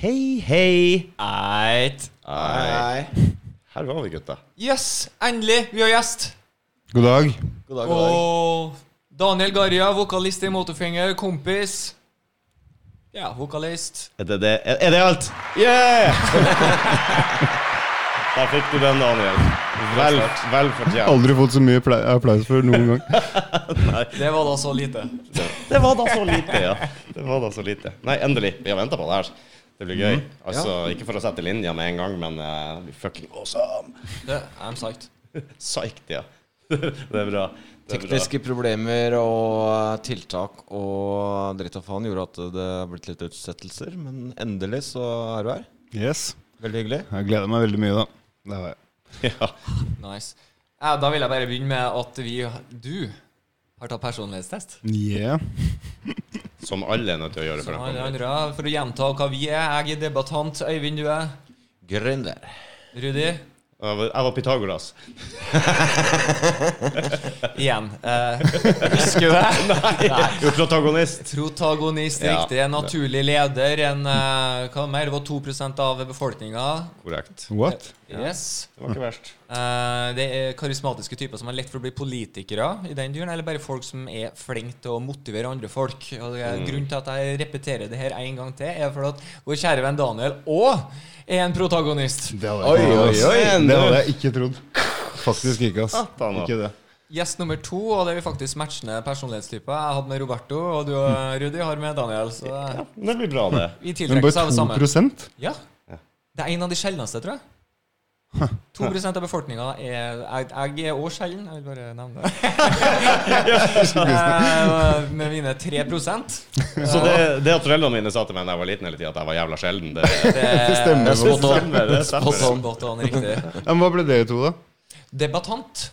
Hei, hei. Eit. Hei. Her var vi, gutta. Yes, endelig! Vi har gjest. God dag. God dag, god dag. Og Daniel Garja, vokalist i Motorfinger, kompis. Ja, vokalist. Er det, det? Er, er det alt? Yeah! Der fikk du den, Daniel. Vel, vel fortjent. Aldri fått så mye pla- applaus før noen gang. Det var da så lite. Det var da så lite, ja. Det var da så lite. Nei, endelig. Vi har venta på det her. Det blir gøy. Altså, Ikke for å sette linja med en gang, men uh, det blir fucking awesome. Det, I'm psyched. Psyched, ja. det er bra. Det er bra. Tekniske problemer og tiltak og dritt og faen gjorde at det har blitt litt utsettelser, men endelig så er du her. Yes. Veldig hyggelig. Jeg gleder meg veldig mye, da. Det har jeg. Ja. Nice. Ja, da vil jeg bare begynne med at vi Du har tatt personlighetstest. Yeah. Som alle er nødt til å gjøre. For Som alle andre. For å gjenta hva vi er. Jeg er debattant. Øyvind, du er? Gründer. Rudi? Jeg var- jeg var Pythagoras. Igjen. Eh, husker du det? Nei. Nei. protagonist. Protagonist, Ja. riktig. En naturlig leder. En eh, Hva mer? Det var 2% av befolkninga. Korrekt. What? Yes. Det var ikke verst. Eh, det er karismatiske typer som er lett for å bli politikere i den duren, eller bare folk som er flinke til å motivere andre folk. Og det er Grunnen til at jeg repeterer det her en gang til, er for at vår kjære venn Daniel òg er en protagonist. Det hadde Oi, oi, oi. Det hadde jeg ikke trodd. Faktisk ikke, ass. Ikke det. Gjest nummer to, og det er vi faktisk matchende personlighetstyper. Jeg hadde med Roberto, og du og Rudi har med Daniel. Så Ja, det blir bra, det. vi Men det bare samme. 2 Ja. Det er en av de sjeldneste, tror jeg. 2 av befolkninga er Jeg, jeg er òg sjelden, jeg vil bare nevne det. Eh, Med mine 3% Så det, det at foreldrene mine sa til meg da jeg var liten hele tida, at jeg var jævla sjelden, det, Det stemmer. Det er spot on. stemmer. Det stemmer. Riktig. Men hva ble dere to, da? Debattant.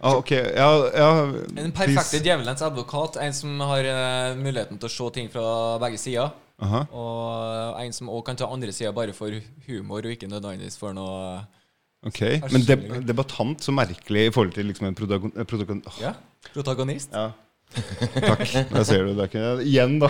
Ah, ok, ja, ja En perfekte djevelens advokat. En som har eh, muligheten til å se ting fra begge sider. Aha. Og en som òg kan ta andre sida bare for humor, og ikke nødvendigvis for noe Ok, Men deb debattant, så merkelig i forhold til liksom en protagon... protagon åh, Ja, protagonist. ja. Takk. Der ser du. Det er ikke Igjen, da.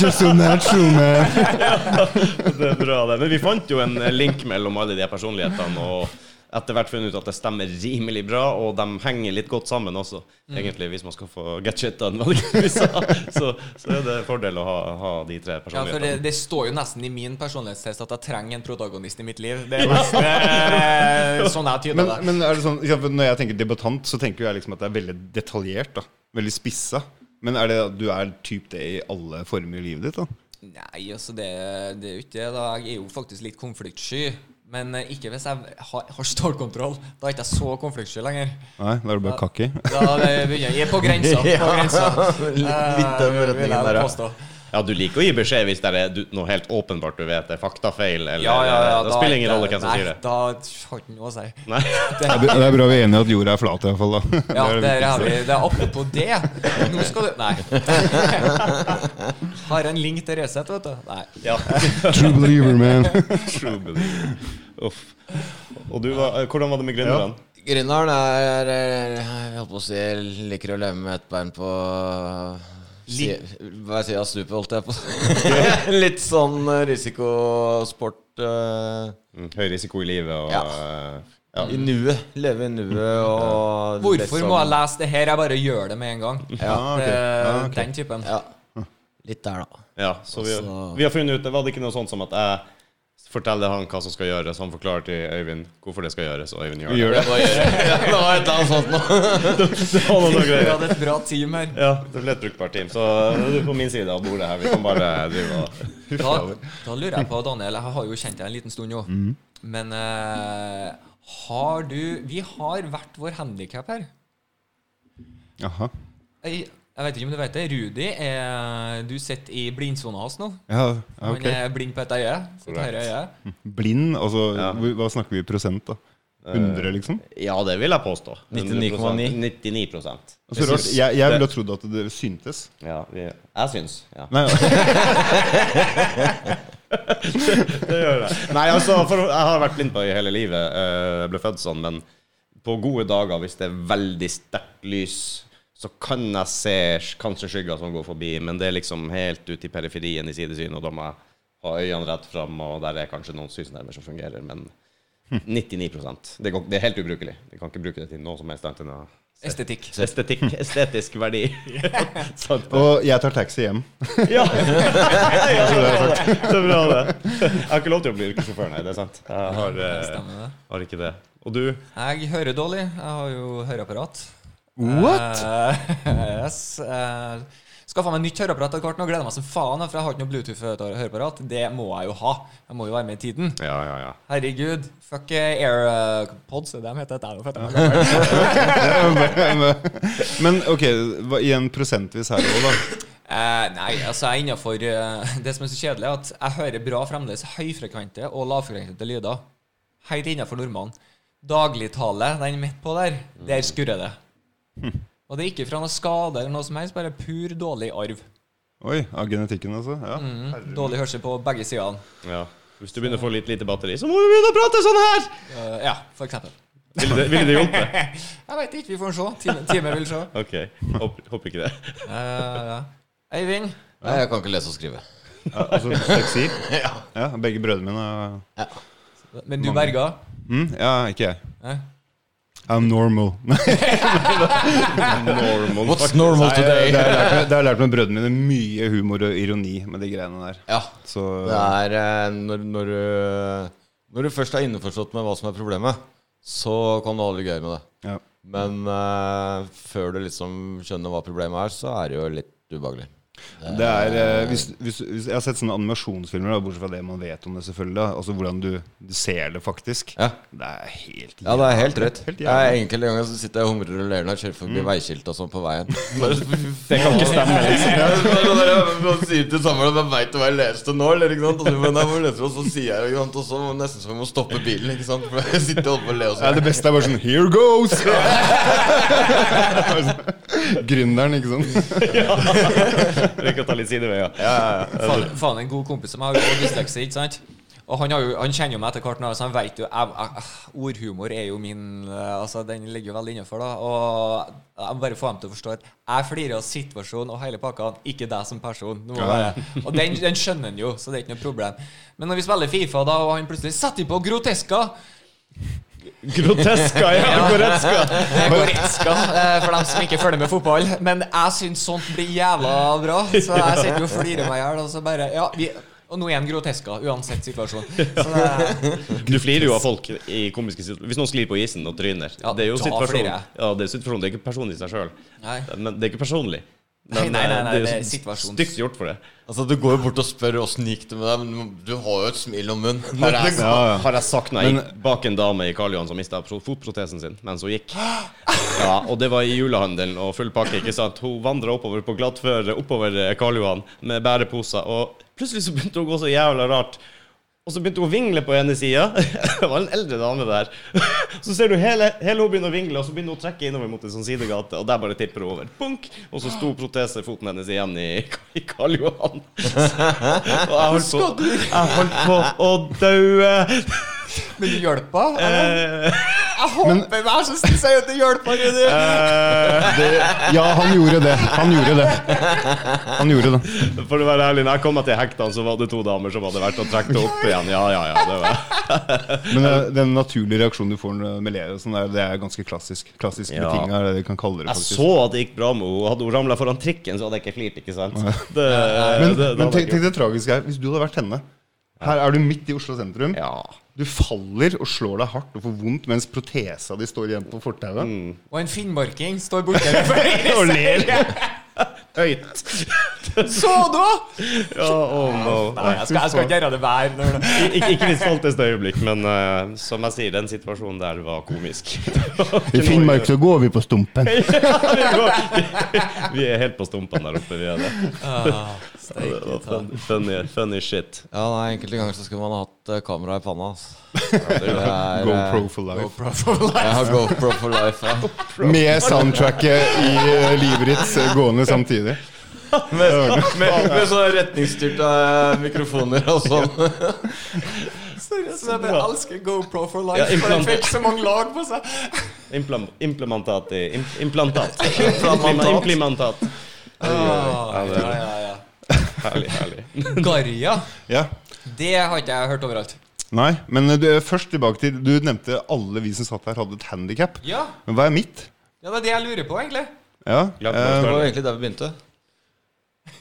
Just so natural, man. Det er bra, det. Men vi fant jo en link mellom alle de personlighetene, og etter hvert funnet ut at det stemmer rimelig bra, og de henger litt godt sammen også, egentlig, hvis man skal få get shit done? Så, så er det en fordel å ha, ha de tre Ja, for det, personlighetene. det står jo nesten i min personlighetstest at jeg trenger en protagonist i mitt liv. Det er nesten ja. sånn jeg tyder Men, det. men er det sånn, når jeg tenker debattant, så tenker jeg liksom at det er veldig detaljert. da Veldig spissa. Men er det at du er typ det i alle former i livet ditt? da Nei, altså, det, det er jo ikke det. da Jeg er jo faktisk litt konfliktsky. Men eh, ikke hvis jeg har, har stålkontroll. Da er ikke jeg så konfliktsky lenger. Nei, da er du bare cocky. Da det begynner jeg på grensa. På grensa. Litt av Eh, retningen der, ja. Ja, du liker å gi beskjed hvis det er du, noe helt åpenbart du vet er faktafeil, eller Ja, ja, ja, Det spiller ingen rolle hvem som sier det. Da har ikke noe å si. Nei. Det er, det er bra vi er enige at jorda er flat, i hvert fall. da Ja, Det er det vi det. er Apropos det. Nå skal du Nei. Har en link til Resett, vet du. Nei. Ja. True believer, man. True believer. Uff. Og du, hvordan var det med gründerne? Gründeren er Jeg holdt på å si liker å leve med et bein på si, Hver side av stupet, holdt jeg på å si. Litt sånn eh, risikosport Uh, Mm, Høy risiko i livet og Ja. eh, ja. i nuet. Leve i nuet og Hvorfor sånn- må jeg lese det her? Jeg bare gjør det med en gang. Ja, okay. Ja, Ah. Den typen. ja. Litt der, da. Ja, så vi, vi har funnet ut Det var det ikke noe sånt som at jeg forteller han hva som skal gjøres, han forklarer til Øyvind hvorfor det skal gjøres, og Øyvind gjør det. Gjør det. Ja, det var et eller annet sånt noe Vi hadde et bra team her. Ja, det ble et brukbart team. Så du er på min side av bordet her. Vi kan bare drive og Da, da lurer jeg på, Daniel, jeg har jo kjent deg en liten stund nå. Mm. Men uh, har du Vi har hvert vår handikap her. Jaha. Jeg, vet ikke om du vet det. Rudi er Du sitter i blindsona hans nå. Ja, ok Han er blind på et øye. Øye. Blind, altså Ja. hva snakker vi i prosent, da? 100, liksom? Ja, det vil jeg påstå. 99,9. 99 Så rart. Jeg, jeg ville trodd at det syntes. Ja, vi, jeg syns. Ja. Nei, Det gjør jeg. Nei, altså, for jeg har vært blind på i hele livet. eh, Jeg ble født sånn, men på gode dager, hvis det er veldig sterkt lys, så kan jeg se kanskje skygger som går forbi, men det er liksom helt ute i periferien i sidesyn, og da må jeg ha øynene rett fram, og der er kanskje noen synsnerver som fungerer, men 99 det, går, det er helt ubrukelig. Vi kan ikke bruke det til noe som helst annet enn å Estetikk. Estetikk, estetisk verdi. Sant. Og jeg tar taxi hjem. Ja! er bra, det. det bra, det. Jeg har ikke lov til å bli yrkessjåfør, nei. Det er sant. Jeg har, eh, Stemmer det. har ikke det. Og du? Jeg hører dårlig. Jeg har jo høreapparat. What? Uh, yes. Uh, Skaffa meg nytt høreapparat etter hvert. Nå gleder jeg meg som faen, for jeg har ikke noe Bluetooth-høreapparat. Det må jeg jo ha. Jeg må jo være med i tiden. Ja, ja, ja. Herregud. Fuck eh, AirPods, det er de heter. Det er jo. Men ok, igjen i en prosentvis her òg, da. Eh, nei, altså jeg er innafor eh, Det som er så kjedelig, er at jeg hører bra fremdeles høyfrekvente og lavfrekvente lyder. Helt innenfor normalen. Dagligtale, den midt på der, der skurrer det. Og det er ikke fra noe skade eller noe som helst, bare pur dårlig arv. Oi, av genetikken, altså. Ja. Mm, dårlig hørsel på begge sidene. ja. Hvis du begynner å få litt lite batteri, så må vi begynne å prate sånn her! Uh, ja, for eksempel. Ville det, vil det hjulpet? Jeg veit ikke, vi får se. Time, time vil se. OK. Håper, håper ikke det. uh. Eivind? Nei, jeg kan ikke lese og skrive. Ja, altså dysleksi. Ja, begge brødrene mine er Men du berga? mm, Ja, ikke jeg. Eh? I'm normal. Normal. What's normal Nei, today? det har jeg lært med- det har jeg lært med brødrene mine. Mye humor og ironi med de greiene der. Ja. Så Det er eh, når, når, du, når du først er innforstått med hva som er problemet, så kan du ha det gøy med det. ja. Men uh, før du liksom skjønner hva problemet er, så er det jo litt ubehagelig. Det er, eh, hvis, hvis, hvis Jeg har sett sånne animasjonsfilmer, da, bortsett fra det man vet om det, selvfølgelig. Da. Altså hvordan du, du ser det faktisk. Ja. Det er helt Ja, det er helt rødt. Helt Jeg enkelte ganger så sitter jeg og humrer og ler når jeg kjører forbi veiskilt og sånn på veien. Det kan ikke stemme. Liksom. Sånn Man sier til samboeren at 'Veit du hva jeg leste nå?' Eller, ikke sant? Og så, men jeg må lese, og så sier jeg ikke sant? Og så nesten så vi må stoppe bilen. Ikke sant? For jeg sitter oppe og ler på å le ja, Det beste er bare sånn Here goes! Gründeren, ikke sant? Rekker å ta litt sideveier. Faen, faen en god kompis som har dysleksi, ikke sant? Og han, har jo, han kjenner jo meg etter hvert så han vet jo jeg, jeg, Ordhumor er jo min eh, Altså, den ligger jo veldig innenfor, da. Og jeg må bare få dem til å forstå at jeg flirer av situasjonen og hele pakka, ikke deg som person. Og den, den skjønner han jo, så det er ikke noe problem. Men når vi spiller Fifa, da, og han plutselig setter på Groteska Groteska, ja. Goretzka. Goretzka, eh, for dem som ikke følger med fotball. Men jeg syns sånt blir jævla bra. Så jeg sitter jo og flirer meg i hjel. Og så bare Ja, vi og nå er han groteska, uansett situasjon. Så det, Du flirer jo av folk i komiske situasjoner. Hvis noen sklir på isen og tryner. Ja, det er jo situasjonen. situasjon. Ja, det er situasjon. Det er ikke personlig i seg sjøl. Men det er ikke personlig. Nei, nei, nei, nei, eh, det er jo situasjons- stygt gjort for det. Altså, du går jo bort og spør åssen gikk det med deg, men du har jo et smil om munnen. Har jeg, Ja, ja. har jeg sagt når jeg gikk bak en dame i Karl Johan som mista fotprotesen sin mens hun gikk? Ja, og det var i julehandelen og full pakke. ikke sant? Hun vandra oppover på glattføre oppover eh, Karl Johan med bæreposer, og plutselig så begynte hun å gå så jævla rart. Og så begynte hun å vingle på ene sida. Det var en eldre dame der. Så ser du hele, hele hun begynner å vingle, og så begynner hun å trekke innover mot en sånn sidegate, og der bare tipper hun over. Bunk! Og så sto protesefoten hennes igjen i, i Karl Johan. Og jeg holdt på, jeg holdt på å daue. Men du hjelpa? eller? Jeg håper vær så snill si at det hjelper! henne! du. eh, Ja, han gjorde det. Han gjorde det. Han gjorde det. For å være ærlig, når jeg kom meg til hektene, så var det to damer som hadde vært og trukket opp igjen. Ja, ja, ja, det var Men uh, den naturlige reaksjonen du får med og sånn der, det er ganske klassisk. Klassisk Ja. betinget er det vi kan kalle det. Jeg så at det gikk bra med henne. Hadde hun ramla foran trikken, så hadde jeg ikke flirt, ikke sant? Det, Men, det, det men tenk, tenk det tragiske her. Hvis du hadde vært henne Her er du midt i Oslo sentrum. Ja. Du faller og slår deg hardt og får vondt mens protesa di står igjen på fortauet. Mm. Og en finnmarking står borte Og ler. Høyt. Så du? Ja, oh no. Nei, jeg skal, jeg skal ikke gjøre det hver når det Ikke, ikke mitt stolteste øyeblikk, men uh, som jeg sier, den situasjonen der var komisk. I Finnmark så går vi på stumpen. vi, går- vi er helt på stumpen der oppe. Vi er det. Ah, Det var fun- funny, funny shit. Ja, nei, Enkelte ganger så skulle man ha hatt eh, kamera i panna. Altså. Er, eh, GoPro for life. GoPro for life. Jeg GoPro for life. Ja. Med soundtracket i eh, livet ditt gående samtidig. Med, med, med sånne retningsstyrte mikrofoner og sånn. Seriøst, jeg elsker GoPro for life. Ja, for jeg fikk så mange lag på seg. Implam, implementat i im, Implantat. Implementat. Ah, det- ja, ja, ja. Herlig, herlig. Garja, Ja. det har ikke jeg hørt overalt. Nei, men du, først tilbake til Du nevnte alle vi som satt her, hadde et handikap. Ja, Men hva er mitt? ja, det er det jeg lurer på, egentlig. Ja, å eh, Det var egentlig der vi begynte.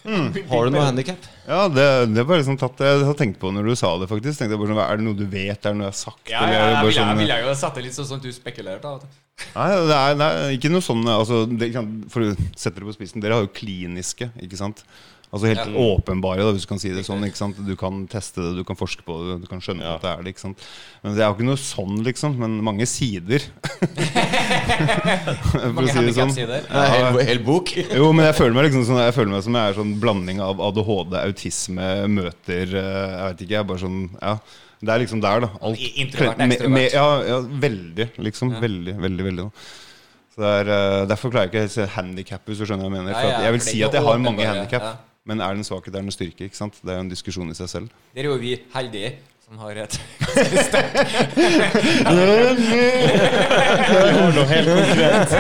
Har du noe handikap? ja det, det er bare liksom tatt Jeg har tenkt på når du sa det, faktisk. Tenkte jeg bare sånn, Er det noe du vet? Er det noe jeg har sagt? Ja, ja, jeg ville sånn- jeg jo satt det litt sånn som du spekulerte. da, vet du. Nei, det er, det er ikke noe sånn altså, det, For å sette det på spissen, dere har jo kliniske, ikke sant? Altså helt Ja. åpenbare, da, hvis du kan si det sånn. Du kan teste det, du kan forske på det, du kan skjønne Ja. at det er det. Men det er jo ikke noe sånn, liksom. Men mange sider. For å Mange si det sånn. er hel, hel bok. Jo, men jeg føler meg liksom sånn Jeg føler meg som jeg er sånn blanding av ADHD, autisme, møter eh, Jeg vet ikke, jeg er bare sånn Ja. Det er liksom der, da. Alt, I- introvert, ekstrovert. Ja, ja, veldig. Liksom. Veldig, veldig, veldig. Da. Så det er, eh, Derfor klarer jeg ikke å se handikap, hvis du skjønner hva jeg mener. Ja, jeg vil si at jeg har mange handikap. Men er det en svakhet, er det en styrke? ikke sant? Det er jo en diskusjon i seg selv. Der er jo vi heldige som har et har noe helt konkret.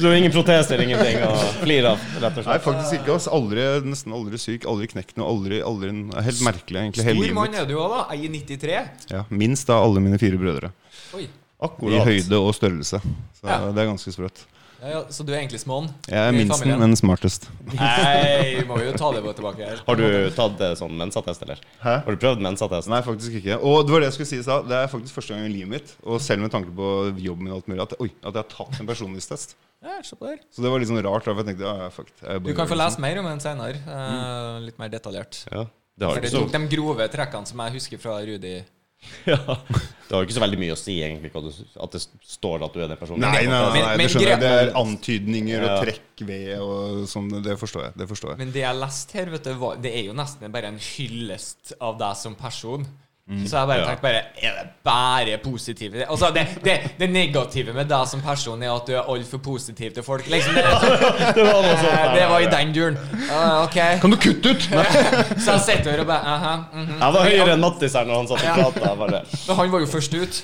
Så ingen proteser, ingenting å flire av, rett og slett? Nei, faktisk ikke. ass. Aldri, nesten aldri syk, aldri knekt noe. Aldri, aldri Helt merkelig, egentlig. Hele Stor mann er du òg, da. Jeg er 93. Ja, minst av alle mine fire brødre. Oi. I Akkurat. høyde og størrelse. Så Ja. det er ganske sprøtt. Ja, ja, så du er egentlig småen? Jeg er minsten, familien? men smartest. Nei, må jo ta det tilbake her. Har du tatt sånn mensattest, eller? Hæ? Har du prøvd mensattest? Nei, faktisk ikke. Og det var det jeg skulle si i stad. Det er faktisk første gang i livet mitt, og selv med tanke på jobben min og alt mulig, at, oi, at jeg har tatt en personlighetstest. Ja, se. Så det var litt sånn rart. For jeg tenkte, ja, ja, fuck. Jeg Du kan få lese mer om den senere. eh, litt mer detaljert. Ja. Det har For det tok de grove trekkene som jeg husker fra Rudi. ja. det har jo ikke så veldig mye å si, egentlig, du, at det står at du er den personen. Nei, nei, nei, Men- nei det skjønner jeg. Det er antydninger Ja. og trekk ved og sånn. Det forstår jeg. Det forstår jeg. Men det jeg leste her, vet du, det er jo nesten bare en hyllest av deg som person. Mm. Så jeg bare Ja. tenkte bare Er det bare positive Altså, det, det, det negative med deg som person er at du er altfor positiv til folk. Liksom, det, Det var noe sånt. Eh, det var i den duren. Uh, okay. Kan du kutte ut?! Nei. Så jeg sitter her og bare aha, mhm. Jeg var høyere enn Mattis her når han satt og prata. Men han var jo først ut.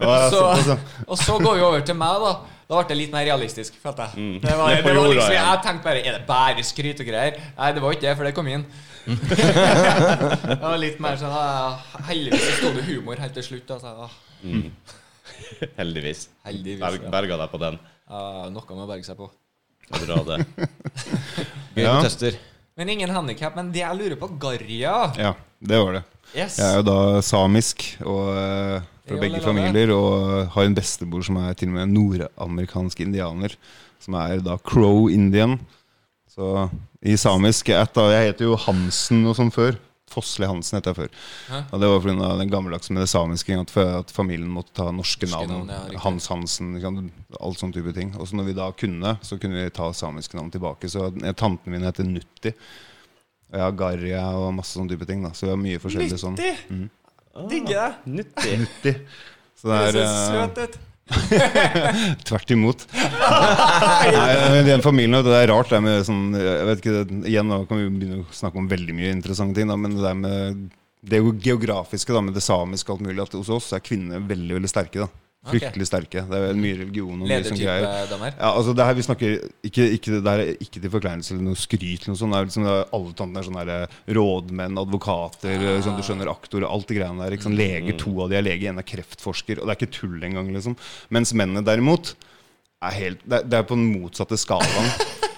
Ja, Så, og så går vi over til meg, da. Da ble det litt mer realistisk, følte jeg. Det var, det var liksom, jeg tenkte bare Er det bare skryt og greier? Nei, det var ikke det, for det kom inn. det var litt mer sånn ah, Heldigvis sto det humor helt til slutt. Altså. Mm. Heldigvis. heldigvis. Berg, Ja. berga deg på den. Ja, noe med å berge seg på. Det er bra, det. Gøy Ja. tester. Men ingen handikap. Men det jeg lurer på Garja Ja, det var det. Yes. Jeg er jo da samisk og eh, fra begge familier. Og har en bestemor som er til og med nordamerikansk indianer. Som er da crow indian. Så i samisk at Jeg heter jo Hansen og sånn før. Fossli Hansen het jeg før. Hæ? Og Det var pga. den gammeldagse med det samiske. At, at familien måtte ta norske, Norske navn. navn, ja. Hans Hansen, alt sånn type ting. Og så når vi da kunne, så kunne vi ta samiske navn tilbake. Så tanten min heter Nutti. Og jeg har Garja og masse sånne type ting. da Så vi har mye forskjellig sånn. Nyttig! Digger det. Nuttig. Nuttig. Så Det det ser er eh, søt ut. tvert imot. Nei, den familien, det er rart det med sånn Jeg vet ikke, Igjen nå kan vi begynne å snakke om veldig mye interessante ting, da, men det der med det geografiske, da, med det samiske og alt mulig, at hos oss er kvinner veldig veldig sterke. da Fryktelig sterke. Det er mye religion og mye sånne greier. Ja, altså det her vi snakker ikke, ikke, Det er ikke til forkleinelse eller noe skryt. eller noe sånt. Det er liksom, det er, alle tantene er sånne der, eh, rådmenn, advokater, Ah. sånn, du skjønner, aktorer, alt det greiene der. Ikke sant? Leger, to av de er lege, en er kreftforsker. Og det er ikke tull engang, liksom. Mens mennene derimot er helt Det det er på den motsatte skalaen.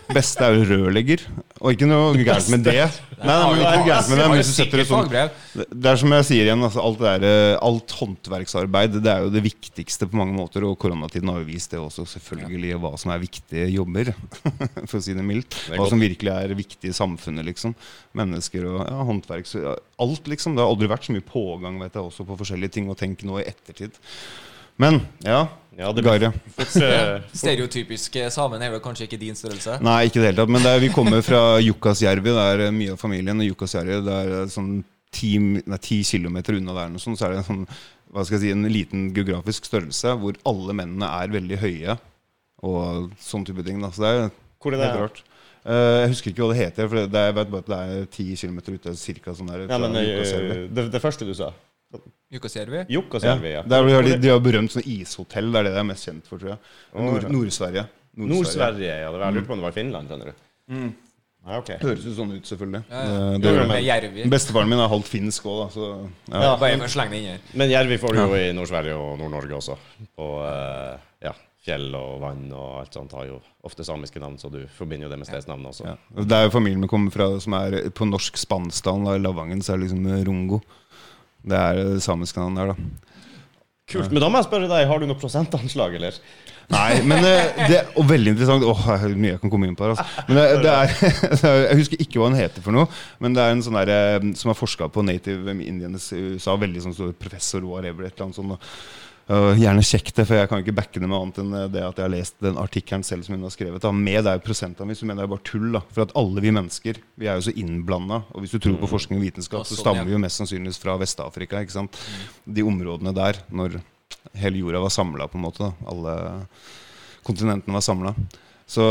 Beste er jo rørlegger. Og ikke noe gærent med det. Nei, nei, men ikke noe gærent med det. Men hvis du setter det sånn det det er som jeg sier igjen, altså, alt, der, eh, alt håndverksarbeid det er jo det viktigste på mange måter. Og koronatiden har jo vist det også, selvfølgelig, hva som er viktige jobber. For å si det mildt. Hva som virkelig er viktig i samfunnet, liksom. Mennesker og ja, håndverk. Alt, liksom. Det har aldri vært så mye pågang vet jeg, også på forskjellige ting. Og tenk nå i ettertid. Men ja, Ja, det blir Fort, eh, Stereotypisk eh, samen er vel kanskje ikke din størrelse? Nei, ikke i det hele tatt. Men det er, vi kommer fra Jukkasjärvi. Det er eh, mye av familien. Og Jukkasjärvi det er eh, sånn ti, nei, ti kilometer unna der, noe sånt, så er det en sånn, hva skal jeg si, en liten geografisk størrelse hvor alle mennene er veldig høye. Og sånn type ting. Da. Så det er Hvor er det? helt rart. Uh, jeg husker ikke hva det heter, for det er, jeg vet bare at det er ti kilometer ute. Cirka sånn der, Ja, men det, det første du sa Jukkasjärvi? Jukkasjärvi, ja. Der har de, de har berømt sånn ishotell. Det er det de er mest kjent for, tror jeg. Nord-Sverige. Nord-Sverige. Nord-Sverige, ja. Det var, jeg lurte på om det var Finland, skjønner du. Ja, okay. Høres jo sånn ut, selvfølgelig. Ja, Det, ja. det, med det. Bestefaren min er halvt finsk òg, da. Så ja. Ja. Bare for å slenge det inn her. Men Jervi får du jo i Nord-Sverige og Nord-Norge også. Og eh, ja, fjell og vann og alt sånt har jo ofte samiske navn, så du forbinder jo det med stedsnavn også. Ja. Det er jo familien min kommer fra, som er på norsk Spansdalen, da, i Lavangen, så er det liksom Rongo. Det er det samiske navnet der, da. Kult. Men da må jeg spørre deg, har du noe prosentanslag, eller? Nei, men eh, det er veldig interessant. Åh, er mye jeg kan komme inn på her. Altså. Men det, det, er, Jeg husker ikke hva han heter for noe, men det er en sånn der, eh, som har forska på native indianes i USA. Veldig sånn professor whatever, et eller annet sånt. Øh, gjerne sjekk det, for jeg kan ikke backe det med annet enn eh, det at jeg har lest den artikkelen selv som hun har skrevet. Da. Med det er prosentavvis, så mener jeg bare tull. da For at alle vi mennesker, vi er jo så innblanda. Og hvis du tror på forskning og vitenskap, så sånn, stammer vi jo mest sannsynligvis fra Vest-Afrika. ikke sant De områdene der, når hele jorda var samla, på en måte. da Alle kontinentene var samla. Så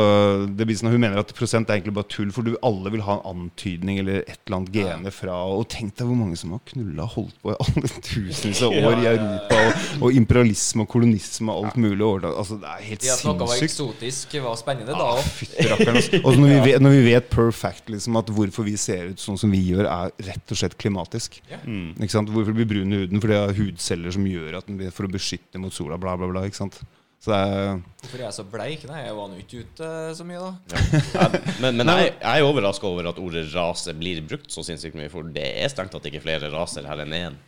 det blir sånn at Hun mener at prosent er egentlig bare tull, for du alle vil ha en antydning eller et eller annet gene fra Og tenk deg hvor mange som har knulla og holdt på i alle tusenvis av år i Europa. Og, og imperialisme og kolonisme og alt mulig. Altså, det er helt Det at noe var eksotisk, var spennende da Ah, òg. fytti altså. Og når vi vet, når vi vet per liksom, at hvorfor vi ser ut sånn som vi gjør, er rett og slett klimatisk. Ikke sant? Hvorfor blir brun i huden? Fordi det er hudceller som gjør at den blir for å beskytte mot sola. Bla, bla, bla. Ikke sant? Så det er Hvorfor er jeg så bleik? Nei, jeg var nå ikke ute så mye, da. Ja. Men, men jeg, jeg er overraska over at ordet rase blir brukt så sinnssykt mye, for det er strengt tatt ikke flere raser her enn én.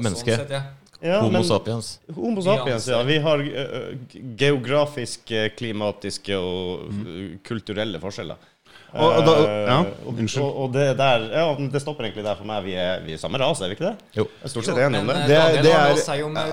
Menneske. Sånn sett, ja. Ja, Homo men- sapiens. Homo sapiens, ja. Vi har uh, geografiske, klimatiske og mm. kulturelle forskjeller. Og- og da- Eh, ja, og, unnskyld. og, og det der Ja, det stopper egentlig der for meg. Vi er, vi er samme ras, er vi ikke det? Jo. Jeg er stort sett enig om det. eh, Det- det er-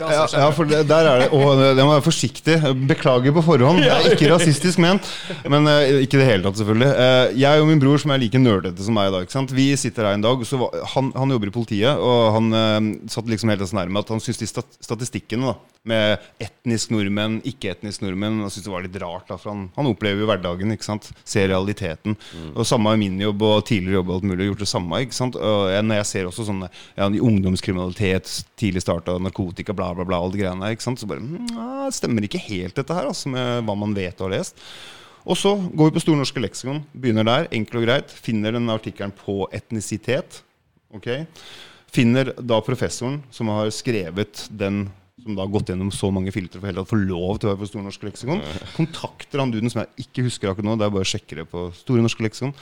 ja, ja, for det, der er det Og det må være forsiktig. Beklager på forhånd. Det er ikke rasistisk ment. Men eh, ikke i det hele tatt, selvfølgelig. Eh, jeg og min bror, som er like nerdete som meg i dag, ikke sant? vi sitter her en dag. Så han, han jobber i politiet, og han satt liksom helt nærme at han syntes de stat statistikkene da, med etnisk nordmenn, ikke-etnisk nordmenn, han syntes det var litt rart. Da, for han, han opplever jo hverdagen, ikke sant? ser realiteten. Og Samme i min jobb og tidligere jobb, alt mulig, gjort det samme. ikke sant? Og jeg, når jeg ser også sånne ja, ungdomskriminalitet, tidlig start narkotika, bla, bla, bla, alle de greiene ikke sant? så bare mm, ja, Stemmer ikke helt dette her, altså, med hva man vet og har lest. Og så går vi på Store norske leksikon, begynner der, enkelt og greit. Finner den artikkelen på etnisitet. ok? Finner da professoren som har skrevet den som da har gått gjennom så mange filtre for hele tatt få lov til å være på Store norske leksikon. Kontakter han duden som jeg ikke husker akkurat nå. Det er bare å sjekke det på Store norske leksikon.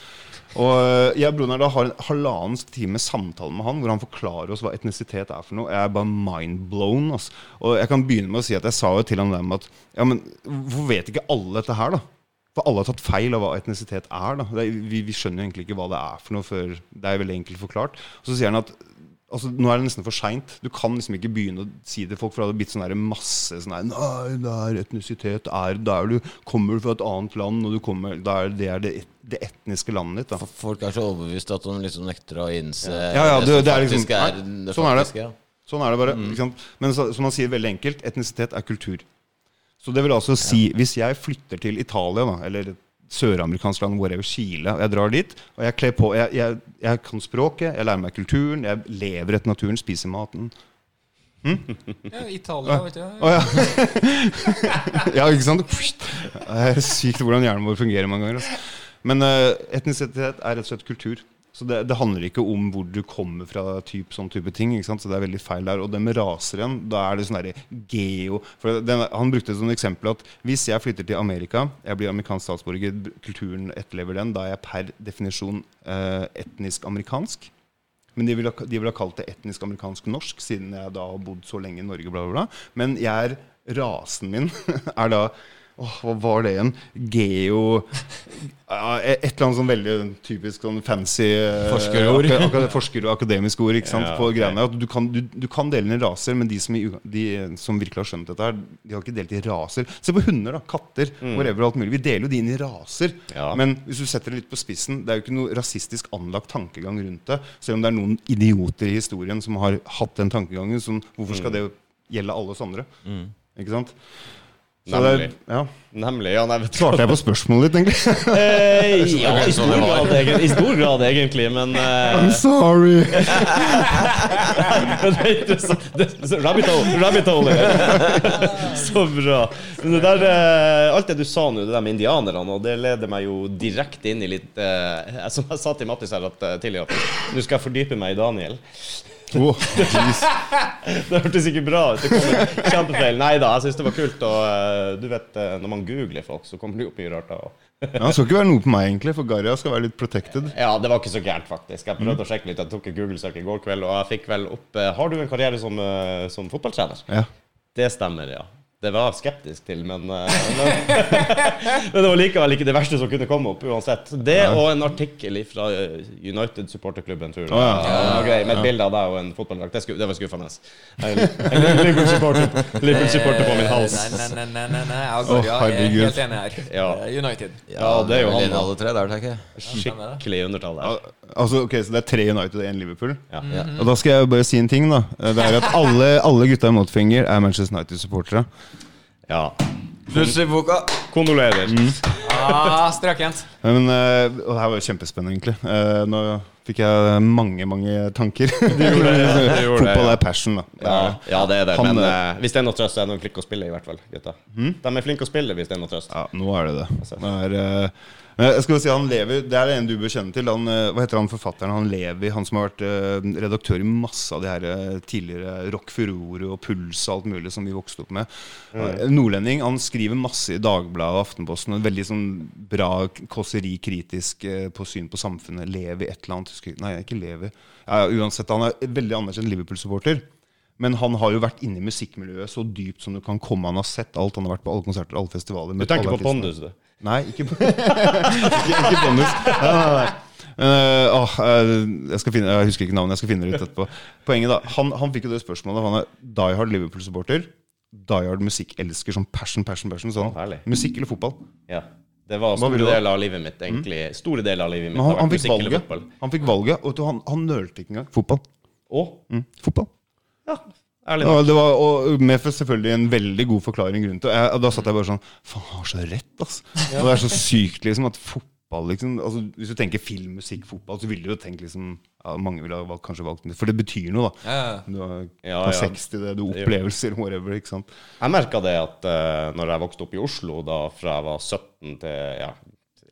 Og øh, jeg og broren her da har en halvannen time samtale med han hvor han forklarer oss hva etnisitet er for noe. Jeg er bare mindblown. Altså. Og jeg kan begynne med å si at jeg sa jo til han der med at ja, men hvorfor vet ikke alle dette her, da? For alle har tatt feil av hva etnisitet er. da er, vi, vi skjønner jo egentlig ikke hva det er for noe før det er veldig enkelt forklart. Og så sier han at altså, nå er det nesten for seint. Du kan liksom ikke begynne å si til folk, for det hadde blitt sånn der masse sånn der, Nei, det er etnisitet er der du kommer fra et annet land, og du kommer da er det er det, et, det etniske landet ditt. da Folk er så overbevist at de liksom nekter å innse Ja, ja, det- det er liksom- er det sånn er det. Sånn er det bare. Sant? Men så, som han sier veldig enkelt, etnisitet er kultur. Så det vil altså si, hvis jeg flytter til Italia, da, eller søramerikansk land, whatever, Chile, og jeg drar dit, og jeg kler på Jeg, jeg, jeg kan språket, jeg lærer meg kulturen, jeg lever etter naturen, spiser maten. Ja, Italia, vet du. Ja. ja, ikke sant? Det er sykt hvordan hjernen vår fungerer mange ganger. Altså. Men uh, etnisitet er rett og slett kultur. Så det, det handler ikke om hvor du kommer fra, typ, sånn type ting. Ikke sant? Så det er veldig feil der. Og det med raser igjen, da er det sånn derre geo for den, Han brukte som eksempel at hvis jeg flytter til Amerika, jeg blir amerikansk statsborger, kulturen etterlever den, da er jeg per definisjon eh, etnisk amerikansk. Men de ville, ha- ville ha kalt det etnisk amerikansk norsk, siden jeg da har bodd så lenge i Norge. Bla, bla, bla. Men jeg er, rasen min er da Åh, hva var det igjen? Geo ja, Et eller annet sånn veldig typisk sånn fancy eh, Forskerord. ak aka- forsker- og akademisk ord. ikke sant? Ja, på greiene. At du, kan, du, du kan dele inn i raser, men de som, i, de som virkelig har skjønt dette, her, de har ikke delt i raser. Se på hunder, da. Katter. Whatever, alt mulig. Vi deler jo de inn i raser. Ja. Men hvis du setter det litt på spissen, det er jo ikke noe rasistisk anlagt tankegang rundt det. Selv om det er noen idioter i historien som har hatt den tankegangen. Som, hvorfor skal det gjelde alle oss andre? Ikke sant? Så det, ja. Nemlig. Ja, nei, vet Svarte jeg på spørsmålet ditt, egentlig? Eh, ja, i stor, grad, egen- i stor grad egentlig, men eh, I'm sorry. Rabbit hole. Rabbit hole. Så bra. Men det der, eh, alt det du sa nå, det der med indianerne, og det leder meg jo direkte inn i litt eh, Som jeg sa til Mattis her at, eh, tidligere, at nå skal jeg fordype meg i Daniel. Oh. Det hørtes ikke bra ut. Kjempefeil. Nei da, jeg syns det var kult. Og eh, du vet, eh, når man googler folk, så kommer det opp mye rart. da Ja, det skal ikke være noe på meg, egentlig, for Garja skal være litt protected. Ja, det var ikke så gærent, faktisk. Jeg prøvde å sjekke litt. Jeg tok et Google-søk i går kveld, og jeg fikk vel opp eh, Har du en karriere som, som fotballtrener? Ja. Det stemmer, ja. Det var jeg skeptisk til, men, eh, men, men det var likevel ikke det verste som kunne komme opp, uansett. Det og en artikkel fra eh, United supporterklubben, tror jeg. Ja. Ja, med et bilde av deg og en fotballdrakt. Det, sku- det var skuffende. En en Liverpool-supporter på min hals. Nei, nei, nei, nei, nei, nei. Jeg og Å, er helt enig her. Ja. Er United. Ja, det er jo han, alle tre der, tenker jeg. Skikkelig undertall der. Altså, ok, Så det er tre United og én Liverpool? Ja. Og da skal jeg bare si en ting, da. Det er at alle, alle gutta i Motfinger er Manchester United-supportere. Ja. Pluss Kondolerer. Mm. Kondolerer. Ah, Strøkent. Men, uh, og det her var jo kjempespennende, egentlig. Uh, nå fikk jeg mange, mange tanker. Fotball er passion, da. Det Ja, er det. ja, det er det. Han, men eh, hvis det er noe trøst, så er de flinke å spille, i hvert fall. Gutta. De er flinke å spille hvis det er noe trøst. Ja, nå er det det. det er, eh, men jeg skal bare si han lever Det er det en du bør kjenne til. Han, eh, hva heter han forfatteren? Han Levi, han som har vært eh, redaktør i masse av de her eh, tidligere Rock Furore og Puls og alt mulig som vi vokste opp med. Eh, Nordlending. Han skriver masse i Dagbladet og Aftenposten. og Veldig sånn bra kåseri, kritisk eh, på syn på samfunnet. Levi et eller annet. Nei, ikke Levi. Ja, uansett, han er veldig anerkjent Liverpool-supporter. Men han har jo vært inne i musikkmiljøet så dypt som du kan komme. Han har sett alt. Han har vært på alle konserter, alle festivaler. Du tenker på. Pondus, du. Nei, ikke, ikke, ikke bonus. Nei, nei, nei. Uh, øh, jeg, skal finne, jeg husker ikke navnet. Jeg skal finne det ut etterpå. Poenget da, Han, han fikk jo det spørsmålet. Han er die hard Liverpool-supporter. Die hard musikkelsker som passion, passion, passion. Sånn. Herlig. Musikk eller fotball? Ja. Det var store deler av livet mitt, egentlig. Store deler av livet mitt han, han fikk valget. Han fikk valget, og han, han nølte ikke engang. Fotball. Og Mm, fotball. ja, ærlig Ja, det var, og med selvfølgelig en veldig god forklaring rundt det. Jeg, og da satt jeg bare sånn Faen, han har så rett, ass. Og det er så sykt, liksom, at fotball liksom, altså, Hvis du tenker film, musikk, fotball, så ville du jo tenkt liksom ja, Mange ville ha valgt, kanskje valgt det. For det betyr noe, da. Ja, ja. Du har Ja, par ja. 60, det, du har opplevelser, whatever. ikke sant? Jeg merka det at uh, når jeg vokste opp i Oslo, da fra jeg var 17 til ja,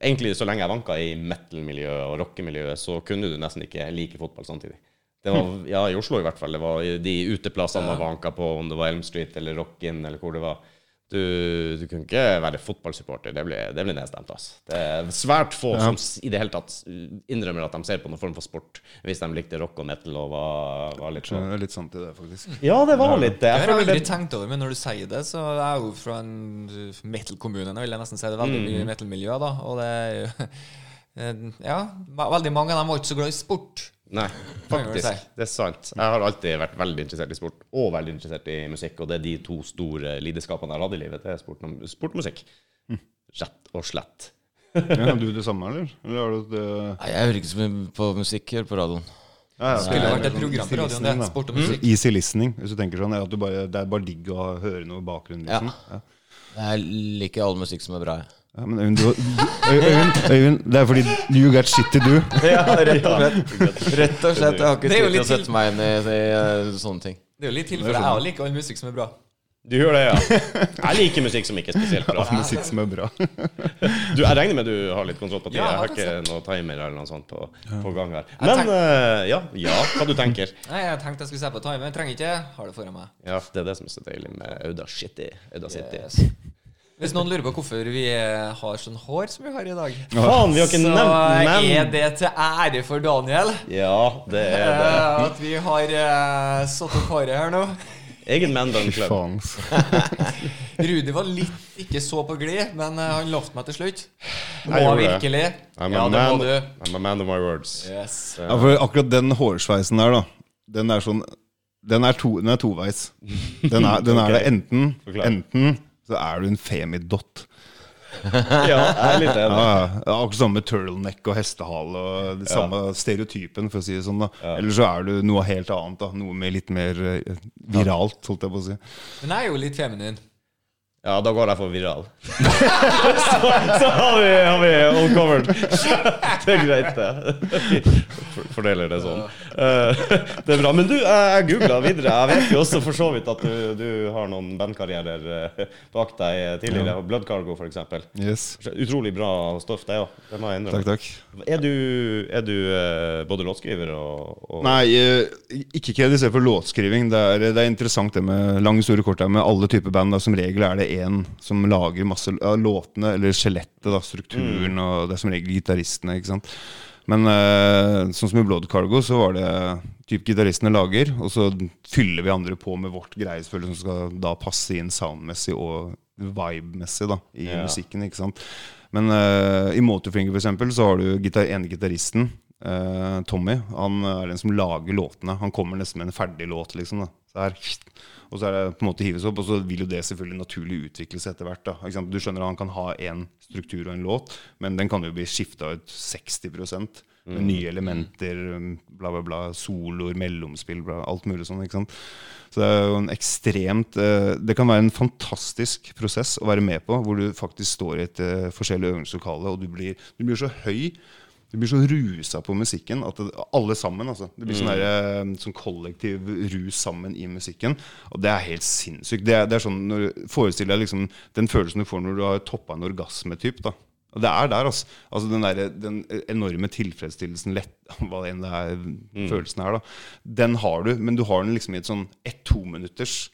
Egentlig så lenge jeg vanka i metal-miljøet og rockemiljøet, så kunne du nesten ikke like fotball samtidig. Det var, ja, I Oslo i hvert fall. Det var de uteplassene man vanka på, om det var Elm Street eller Rock-In eller hvor det var. Du, du kunne ikke være fotballsupporter. Det blir, det blir nedstemt. Altså. Det er svært få som i det hele tatt innrømmer at de ser på noen form for sport, hvis de likte rock og metal og var, var litt sånn. det er litt sant i det, faktisk. Ja, det var litt det. Jeg har aldri det tenkt over, men når du sier det, så er jeg jo fra en metal-kommune. Nå vil jeg nesten si det er veldig Mm. mye metal-miljø, da. Og det er jo Ja, veldig mange av dem var ikke så glad i sport. Nei, faktisk. Det er sant. Jeg har alltid vært veldig interessert i sport, og veldig interessert i musikk. Og det er de to store lidenskapene jeg har hatt i livet. Det er sport sport og musikk. Rett og slett. Ja, du det samme, eller? eller har du et, øh, Nei, jeg hører ikke så mye på musikk her på radioen. ja, ja, Skulle det vært et program på easy radioen, det. er Sport og musikk. Easy listening, hvis du tenker sånn. At du bare, det er bare digg å høre noe i bakgrunnen, liksom. Ja. Jeg liker all musikk som er bra. jeg. Ja, men Øyvind, Øyvind, Øyvind, det er fordi you got shit to do. Ja, rett og slett. Rett og slett. Jeg har ikke tid til å sette meg inn i, i, eh, sånne ting. Det er jo litt til, for jeg liker all musikk som er bra. Du gjør det, ja? Jeg liker musikk som ikke er spesielt bra. Musikk som er bra. Du, jeg regner med du har litt kontroll på tida. Jeg har ikke noe timer eller noe sånt på, på gang her. Men eh, ja, ja, hva du tenker? Nei, Jeg tenkte jeg skulle se på timer. Trenger ikke. Har det foran meg. Ja, Det er det som er så deilig med Auda City. Auda City. Yes. Hvis noen lurer på hvorfor vi har sånn hår som vi har i dag, Faen, vi har ikke så nevnt er det til ære for Daniel. Ja, det er det. eh, At vi har uh, satt opp håret her nå. Egen Club. faen. ass. Rudi var litt ikke så på glid, men eh, han lovte meg til slutt. Jeg Må gjorde det. virkelig. I'm Ja, a, det må man, du. I'm a man of my words. Yes. Ja, for akkurat den hårsveisen der, da. Den er sånn Den er, to, den er toveis. Den er, den er det enten Forklar. Enten så er du en femidott. Ja, jeg er litt Ja, enig. ja. Ja, Akkurat samme med turtleneck og hestehale og det samme stereotypen, for å si det sånn. da Eller så er du noe helt annet. da Noe med litt mer eh, viralt, holdt jeg på å si. Men jeg er jo litt feminin. Ja, da går jeg for viral. så, så har vi, har vi all covered. Det er greit, det. Fordeler det sånn. Eh, det er bra. Men du, jeg googla videre. Jeg vet jo også for så vidt at du, du har noen bandkarrierer eh, bak deg tidligere. Blood Cargo, f.eks. Yes. Utrolig bra stoff, det òg. Det må jeg innrømme. Takk, takk. Er du, er du eh, både låtskriver og, og Nei, ikke kredisert for låtskriving. Det er, det er interessant det med lange, store kort med alle typer band. Da. Som regel er det én som lager masse av låtene, eller skjelettet, da, strukturen, og det er som regel gitaristene. ikke sant? Men eh, sånn som i Blood Cargo, så var det typ gitaristene lager, og så fyller vi andre på med vårt greie selvfølgelig, som skal da passe inn soundmessig og vibe-messig da, i Ja. musikken. ikke sant? Men eh, i Motorfinger for eksempel, så har du gitar ene gitaristen, eh, Tommy. Han er den som lager låtene. Han kommer nesten med en ferdig låt. liksom da. Så her, og så er det på en måte hives opp, og så vil jo det selvfølgelig naturlig utvikle seg etter hvert. da. Du skjønner at Han kan ha én struktur og en låt, men den kan jo bli skifta ut 60% med nye elementer, bla, bla, bla. Soloer, mellomspill, bla, alt mulig sånn. ikke sant? Så det er jo en ekstremt eh, Det kan være en fantastisk prosess å være med på, hvor du faktisk står i et eh, forskjellig øvingslokale, og du blir, du blir så høy. Du blir så rusa på musikken at det, alle sammen altså. Det blir sånn, der, eh, sånn kollektiv rus sammen i musikken. Og det er helt sinnssykt. Det det er sånn, når, Forestill deg liksom, den følelsen du får når du har toppa en orgasmetyp. da. Og det er der, altså. altså den, der, den enorme tilfredsstillelsen, lett, hva enn det er følelsen er, da. Den har du, men du har den liksom i et sånn ett-to minutters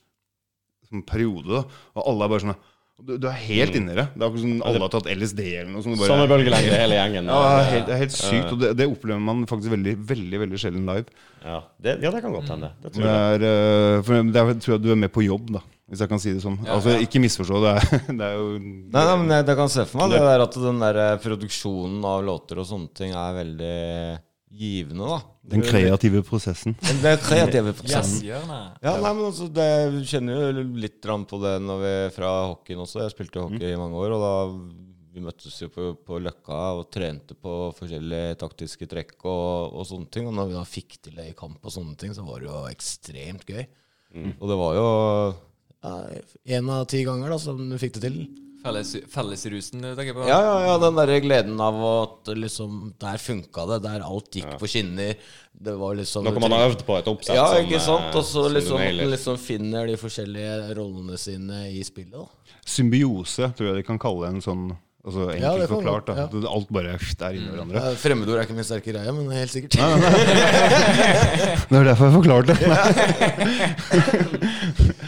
sånn periode. da Og alle er bare sånn Du, du er helt inni det. Det er akkurat som alle har tatt LSD eller noe. Sånn, bare- Samme bølgelengde, hele gjengen. ja, det er helt, det er helt sykt. Og det, det opplever man faktisk veldig veldig, veldig sjelden live. Ja, det, ja, det kan godt hende. Det tror Det jeg. er, eh, for det er, tror jeg du er med på jobb, da. Hvis jeg kan si det sånn. Altså, Ikke misforstå. Det er, det er jo Nei, nei, men jeg, jeg kan se for meg det der at den der eh, produksjonen av låter og sånne ting er veldig givende, da. Den kreative prosessen. Den kreative prosessen. Ja, nei, men altså, det, jeg kjenner jo litt grann på det når vi fra hockeyen også. Jeg spilte hockey i mange år, og da vi møttes jo på, på Løkka og trente på forskjellige taktiske trekk og, og sånne ting. Og når vi da fikk til det i kamp og sånne ting, så var det jo ekstremt gøy. Og det var jo ja, en av ti ganger da som du fikk det til. Felles, fellesrusen du tenker på? Ja, ja, ja, den derre gleden av at liksom Der funka det. Der alt gikk på skinner. Det var liksom Noe man har øvd på et oppsett Ja, ikke sant? eh, Og så liksom, liksom finner de forskjellige rollene sine i spillet. da Symbiose tror jeg de kan kalle en sånn altså enkelt ja, forklart. da. ja. Alt bare er inni hverandre. Ja, Fremmedord er ikke min sterke greie, men helt sikkert. Det er derfor jeg forklarte det.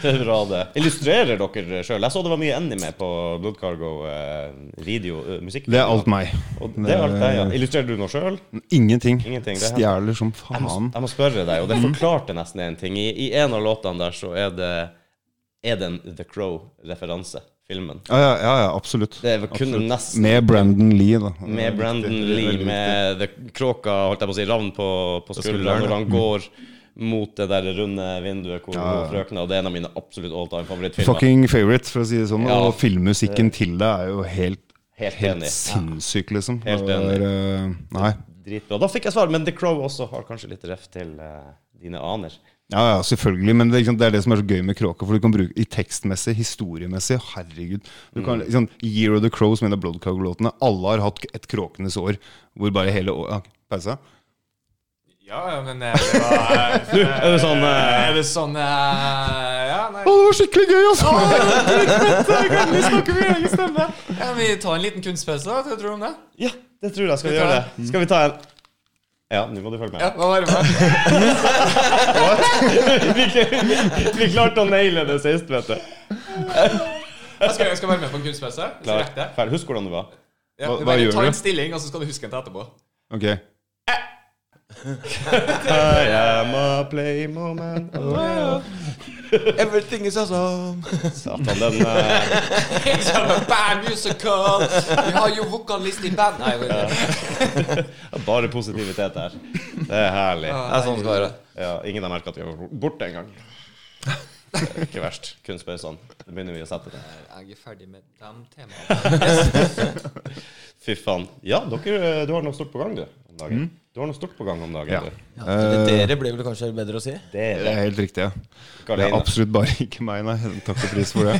Det er bra, det. Illustrerer dere sjøl? Jeg så det var mye anime på Blood Cargo. Eh, video, eh, musikk. Det er alt meg. Og det er alt deg, ja. Illustrerer du noe sjøl? Ingenting. Ingenting, er- Stjeler som Jeg, må- faen. jeg må spørre deg, og det forklarte nesten en ting. I, I en av låtene der så er det Er det en The Crow-referanse, filmen. Ja, ja, ja, absolutt. Det var kun Absolutt. nesten Med Brandon Lee, da. Med Brandon Det er Lee, med the kråka, holdt jeg på å si, ravn på, på skulderen, når han går mot det der runde vinduet hvor Ja, frøkna Og det er en av mine absolutt all time favorittfilmer. Fucking favorite, for å si det sånn. Ja. Og filmmusikken til det er jo helt, Helt helt sinnssyk, liksom. Helt enig. var, eh, nei. Dritbra. Da fikk jeg svar, men The Crow også har kanskje litt ref til uh, dine aner. Ja, ja, selvfølgelig. Men det, er det er det som er så gøy med Kråka. For du kan bruke i tekstmessig, historiemessig Herregud. Du kan, sant, Year of the Crow, som en av Bloodcog-låtene. Alle har hatt et kråkenes år hvor bare hele året ja, Pause? Ja, men eh, det var Du, er det sånn eh, Er det sånn eh, Ja, nei Å, det var skikkelig gøy, altså! Vi snakker mye egen stemme. Ja, vi tar en liten kunstpause, da. Hva tror du om det? Ja, det tror jeg. Skal vi vi gjøre det? Skal vi ta en Ja, nå må du følge med. Ja, nå med? vi, vi, klarte å naile det sist, vet du. Jeg skal, jeg skal være med på en kunstmesse. Husk hvordan det var. Ja, Hva- du hva gjør du? Ta en stilling, og så skal du huske den til etterpå. Ok. I am a playmo man. Everything is awesome. Satan, den uh... It's a bad musical! Vi har jo vokalist i band Nei, Bare positivitet her. Det er herlig. Det er sånn det skal være. Ja, ingen har merka at vi var borte engang. Ikke verst. sånn. Det begynner vi å sette det. Jeg er ferdig med de temaene. Fy faen. Ja, dere, du har noe stort på gang, du. dagen. Du har noe stort på gang om dagen, Ja. du. Ja, Dere blir vel kanskje bedre å si? Det er Det er helt riktig, ja. Ikke Det er absolutt bare ikke meg, nei. Takk og pris for det.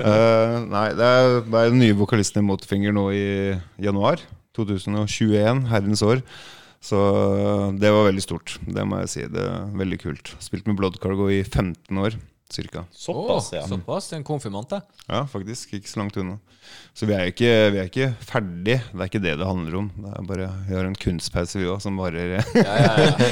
uh, nei, det er, det er den nye vokalisten i Motorfinger nå i januar 2021, herrens år. Så eh, det var veldig stort. Det må jeg si. Det er Veldig kult. Spilt med Blood Cargo i 15 år, cirka. Såpass, ja. Såpass. En konfirmant, det. Ja, faktisk. Ikke så langt unna. Så vi er jo ikke, vi er ikke ferdig. Det er ikke det det handler om. Det er bare, Vi har en kunstpause, vi òg, som varer Ja, ja, ja.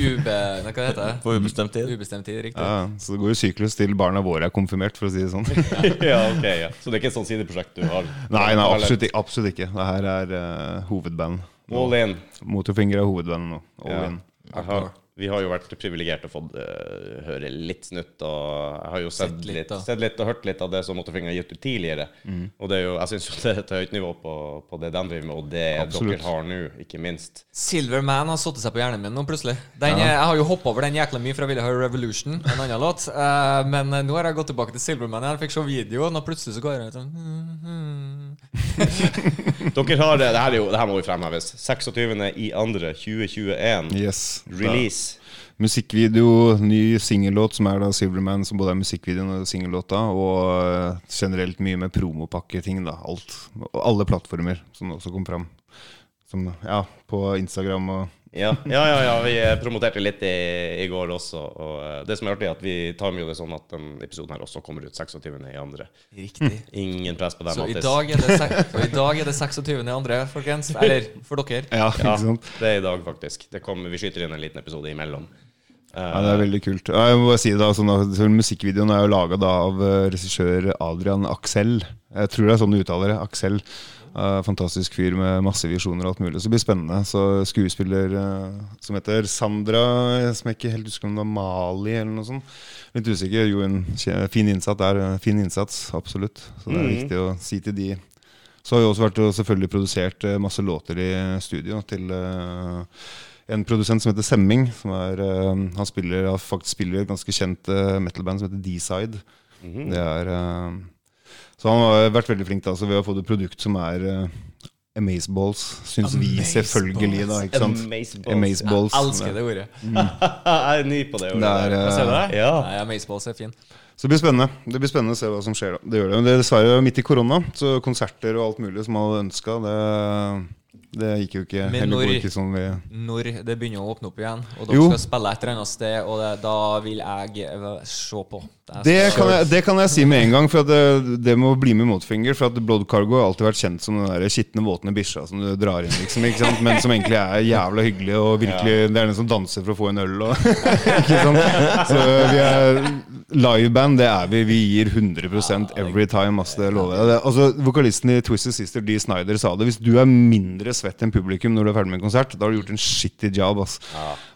Ube... Hva heter det? På ubestemt tid. Ubestemt tid, riktig. ja, Så det går jo syklus til barna våre er konfirmert, for å si det sånn. ja, ok, ja. Så det er ikke et sånt sideprosjekt du har? Nei, nei absolutt, absolutt ikke. Det her er uh, hovedband. All in. Motorfinger er hovedbandet nå. All Ja. in. Har, vi har jo vært privilegerte og fått uh, høre litt snutt. Og jeg har jo sett, Sett litt, litt, sett litt og hørt litt av det som Motorfinger har gitt ut tidligere. Og det er jo, jeg syns jo det er et høyt nivå på, på det de driver med, og det Absolutt. dere har nå, ikke minst. Silverman har satt seg på hjernen min nå, plutselig. Den, Jeg har jo hoppa over den jækla mye, for jeg ville høre Revolution, en annen låt. Uh, men eh, nå har jeg gått tilbake til Silverman. Jeg fikk se videoen, og plutselig så går jeg ut sånn Dere har det, det her, er jo, det her må vi fremheves. 26. i andre 2021. Yes. Release. Musikkvideo, ny singellåt, som er da Silverman, som både er musikkvideoen og singellåta. Og eh, generelt mye med promopakketing, da. Alt. Alle plattformer som også kom fram. Som, ja, på Instagram og Ja, ja, ja, ja vi eh, promoterte litt i, i går også. Og eh, det som er artig, er at vi tar med jo det sånn at den episoden her også kommer ut 26. i andre. Riktig. Ingen press på den. Så i Mattis. dag er det, sek- i dag er det 26. i andre, folkens. Eller for dere. Ja, Ja, ikke sant? det er i dag, faktisk. Det kommer, vi skyter inn en liten episode imellom. Eh, Ja, det er veldig kult. Jeg må bare si det da, sånn at Musikkvideoen er jo laga av uh, regissør Adrian Aksel. Jeg tror det er sånn du uttaler det. Axel. Eh, fantastisk fyr med masse visjoner og alt mulig. Så det blir spennende. Så skuespiller uh, som heter Sandra, som jeg ikke helt husker om det var Mali eller noe sånt. Litt usikker. Jo, en fin innsats er eh, Fin innsats, absolutt. Så det er mm. viktig å si til de. Så har vi også vært og selvfølgelig produsert masse låter i studio til uh, en produsent som heter Semming. Som er, han spiller, faktisk spiller et ganske kjent metalband som heter D-Side. mhm. Det er Så han har vært veldig flink da, så ved å få et produkt som er uh, Amazeballs, syns vi selvfølgelig, da. ikke sant? Amazeballs. Amazeballs. Jeg elsker det ordet. jeg er ny på det. ordet Det er, der. eh, Ser du det? Ja. Nei, Amazeballs er fin. Så det blir spennende Det blir spennende å se hva som skjer da. Det gjør det. Men det er dessverre midt i korona, så konserter og alt mulig som man hadde ønska, det, det gikk jo ikke. Men når- ikke sånn vi Når det begynner å åpne opp igjen, og dere Jo. skal spille et eller annet sted, og det, da vil jeg se på. Det kan, jeg, det kan jeg si med en gang, for at det, det må bli med Motfinger. For at Blood Cargo har alltid vært kjent som den der skitne, våtne bikkja som du drar inn, liksom, ikke sant? men som egentlig er jævla hyggelig. Og virkelig, Det er den som danser for å få en øl. Og, ikke sant? Så vi er liveband, det er vi. Vi gir 100% every time. ass, det lover jeg. Altså, vokalisten i Twisted Sister, Dee Snyder, sa det. Hvis du er mindre svett enn publikum når du er ferdig med en konsert, da har du gjort en shitty job. ass.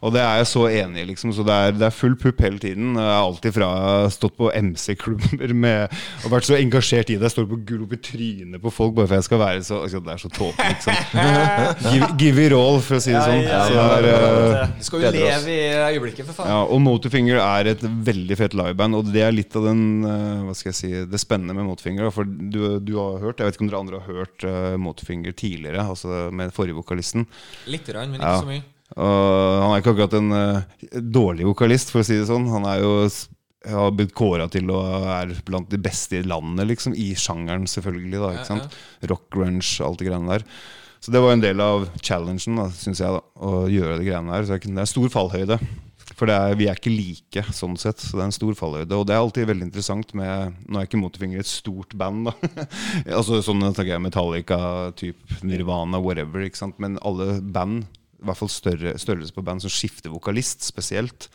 Og det er jeg så enig i. liksom, så det er, det er full pupp hele tiden. Jeg har alltid fra stått på MC-klubber med og vært så engasjert i det. Jeg står på gulv opp i trynet på folk bare for jeg skal være så altså, Det er så tåpelig, liksom. give, give it all, for å si det sånn. Ja, Så ja, det er, uh, Du skal jo leve i øyeblikket, for faen. ja, og Motorfinger er et veldig fett liveband, og det er litt av den eh, Hva skal jeg si det spennende med Motorfinger. For du, du har hørt, jeg vet ikke om dere andre har hørt uh, Motorfinger tidligere, altså med forrige vokalisten. Litt, rann, men Ja. ikke så mye. Og han er ikke akkurat en uh, dårlig vokalist, for å si det sånn. Han er jo har blitt kåra til å være blant de beste i landet, liksom. I sjangeren, selvfølgelig. da, Ja, ikke sant? Rock, grunge, alt det greiene der. Så det var en del av challengen, syns jeg, da, å gjøre de greiene der. Så det er en stor fallhøyde. For det er, vi er ikke like, sånn sett. Så det er en stor fallhøyde. Og det er alltid veldig interessant med Nå er ikke Motorfinger et stort band, da. altså sånn tenker jeg Metallica, type Nirvana, whatever. ikke sant? Men alle band, i hvert fall større størrelse på band, som skifter vokalist spesielt.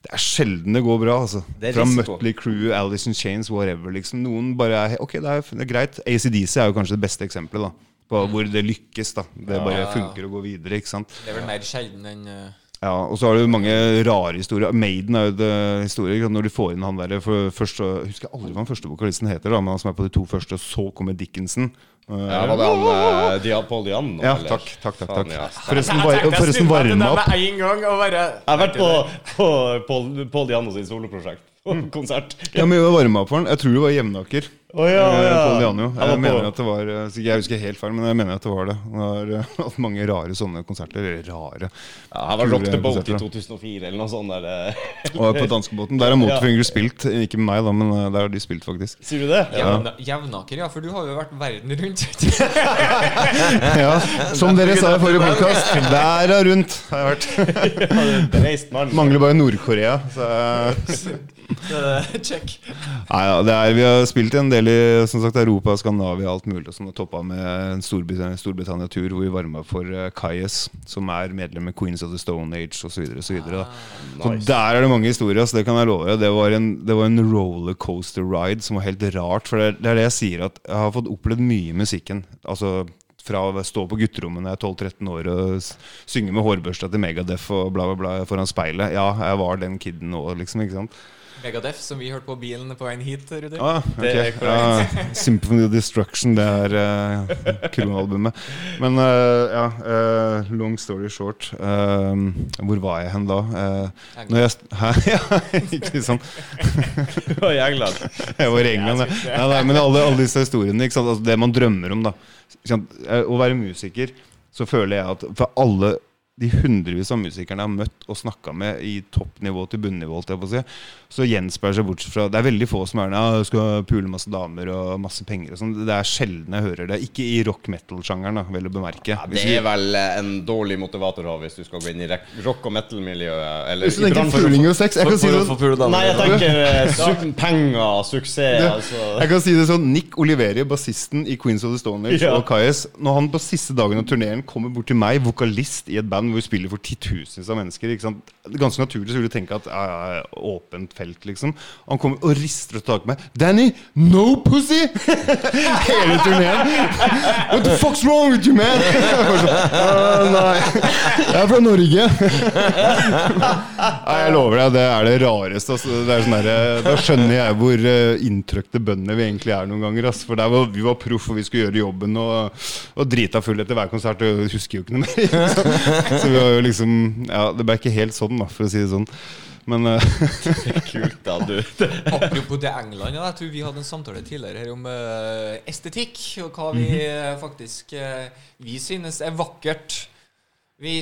Det er sjelden det går bra. altså Fra. Mutley Crew, Alice in Chains, whatever. liksom Noen bare er Ok, det er, det er greit. ACDC er jo kanskje det beste eksempelet. da På hvor det lykkes. da Det bare funker å gå videre. ikke sant Det er vel mer sjelden enn eh, ja, og så har du mange rare historier. Maiden er jo det historie. Når de får inn han der for først Jeg husker aldri hva den første vokalisten heter, da men han som er på de to første. Og så kommer Dickinson. Ja, var det han uh, Dia, Paul Jan? Ja, takk, takk, takk, takk. ja. Forresten, var, forresten opp. Jeg har vært på, på Paul, Paul og sin soloprosjekt. på konsert. Ja, men vi varma opp for den. Jeg tror det var Jevnaker. Oh, ja, eh, ja. Jeg Jeg mener at det var eh, Jeg husker helt feil, men jeg mener at det var det. Det har eh, hatt mange rare sånne konserter. Eller rare. Ja, det var Rock the Boat i 2004, eller noe sånt. Der. eh. Og på danskebåten. Der har Motorfinger spilt. Ikke med meg, da, men eh, der har de spilt, faktisk. Sier du det? Ja. Jevnaker, ja, for du har jo vært verden rundt. Ja, Som dere sa i forrige podkast, er rundt har jeg vært. Er. Mangler bare Nord-Korea. Så eh, Check. Nei, ja, det er, Vi har spilt en del i som sagt, Europa, Skandinavia alt mulig. Og sånn, toppa med en Storbritannia- Storbritannia-tur hvor vi varma for uh, Kayes, som er medlem i Queens of the Stone Age osv. Så, så, videre, nice. så der er det mange historier. Så det kan jeg love deg. Det var en, det var en rollercoaster ride som var helt rart. For det, det er det jeg sier, at jeg har fått opplevd mye i musikken. Altså fra å stå på gutterommet når jeg er 12-13 år og synge med hårbørsta til Megadef og bla, bla, bla foran speilet. Ja, jeg var den kiden nå, liksom. ikke sant? Megadef, som vi hørte på bilen på veien hit, Rudi. Ah, ok. Det korrekt. Ja, Symphony of Destruction, det er uh, kronalbumet. Men uh, ja, uh, long story short. Uh, hvor var jeg hen da? Eh, når jeg, hæ? ja, ikke sant? Du var i England. Jeg var i England. ja. Nei, men alle, alle disse historiene, ikke sant? Altså, det man drømmer om, da. Eh, Å være musiker, så føler jeg at for alle de hundrevis av musikerne jeg har møtt og snakka med i toppnivå til bunnivå, si, så gjenspeiler seg bortsett fra Det er veldig få som er ja, skal pule masse damer og masse penger og sånn. Det er sjelden jeg hører det. Ikke i rock metal-sjangeren, vel å bemerke. Ja, det er vel eh, en dårlig motivator å hvis du skal gå inn i rock- og metal-miljøet. Eller Hvis du tenker puling og sex jeg kan, si det, damer. Nei, jeg tenker eh, su penger, suksess, Det- altså. jeg kan si det sånn Nick Oliveri, bassisten i Queens of the Stone Age Ja. og Kais, Når han på siste dagen av turneen kommer bort til meg, vokalist i et band hvor vi spiller for titusenvis av mennesker? Er Ganske naturlig så vil du tenke at ja, ja, åpent felt, liksom. Han kommer og rister og tar med. 'Danny, no pussy!' Hele turneen. 'What the fuck's wrong with you, man?' Bare sånn, «Å, nei, jeg er fra Norge. Nei, jeg lover deg, det er det rareste. Altså. Det er sånn der, da skjønner jeg hvor uh, inntrykte bøndene vi egentlig er noen ganger. Altså. For var, vi var proff, og vi skulle gjøre jobben og, og drita full etter hver konsert. Og husker jo ikke noe mer. Så vi var jo liksom Ja, det ble ikke helt sånn, da, for å si det sånn. Men eh, Kult, da, du. Apropos det England, ja, jeg tror vi hadde en samtale tidligere her om uh, estetikk, og hva vi eh, faktisk Vi synes er vakkert. Vi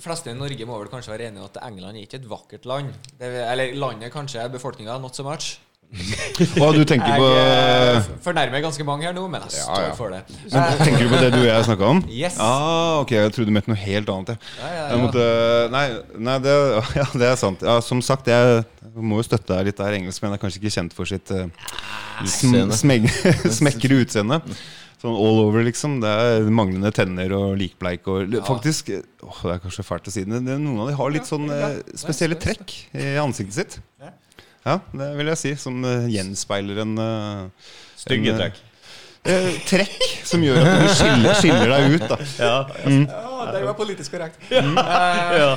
fleste i Norge må vel kanskje være enige om at England er ikke et vakkert land. Det, eller landet kanskje, befolkninga not so much. Og du tenker på Jeg eh, fornærmer ganske mange her nå, men jeg står ja. for det. men, Tenker du på det du og jeg snakka om? Yes. Ah, ok, jeg trodde du mente noe helt annet. Jeg. Ja, ja, Jeg ja. måtte, nei, nei det, ja, det er sant. Ja, som sagt, jeg må jo støtte deg litt der. Engelskmenn er kanskje ikke kjent for sitt uh, sm Utseende. smeg smekre utseende. Sånn all over, liksom. Det er manglende tenner og likbleik og Faktisk, åh, det er kanskje fælt å si det, noen av de har litt sånn eh, spesielle trekk i ansiktet sitt. Ja, det vil jeg si. Som eh, gjenspeiler en eh, Stygge en, eh, trekk. eh, trekk som gjør at du skiller, skiller deg ut, da. Ja, Ja, det var politisk korrekt. ja.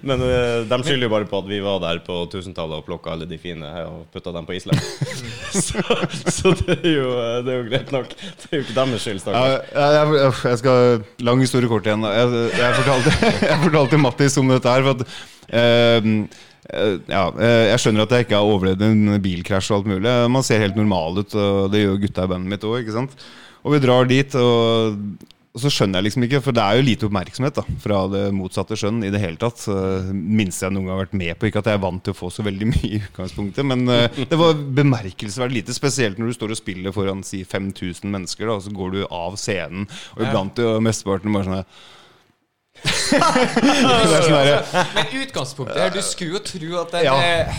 Men uh, de skylder jo bare på at vi var der på 1000-tallet og plukka alle de fine og putta dem på Island. så, så det, er jo, det er jo greit nok. Det er jo ikke deres skyld, Ja, jeg, jeg, skal Lang historie kort igjen. da. Jeg, jeg, fortalte, jeg fortalte Mattis om dette her. For at, eh, ja, eh, jeg skjønner at jeg ikke har overlevd en bilkrasj og alt mulig. Man ser helt normal ut, og det gjør gutta i bandet mitt òg. Og vi drar dit, og, og så skjønner jeg liksom ikke, for det er jo lite oppmerksomhet da fra det motsatte skjønn i det hele tatt. Minste minst jeg noen gang har vært med på. Ikke at jeg er vant til å få så veldig mye i utgangspunktet, men eh, det var bemerkelsesverdig lite. Spesielt når du står og spiller foran si 5000 mennesker, da, og så går du av scenen, og iblant jo mesteparten bare sånn her det er sånn derre Men utgangspunktet her, du skulle jo tro at en Ja.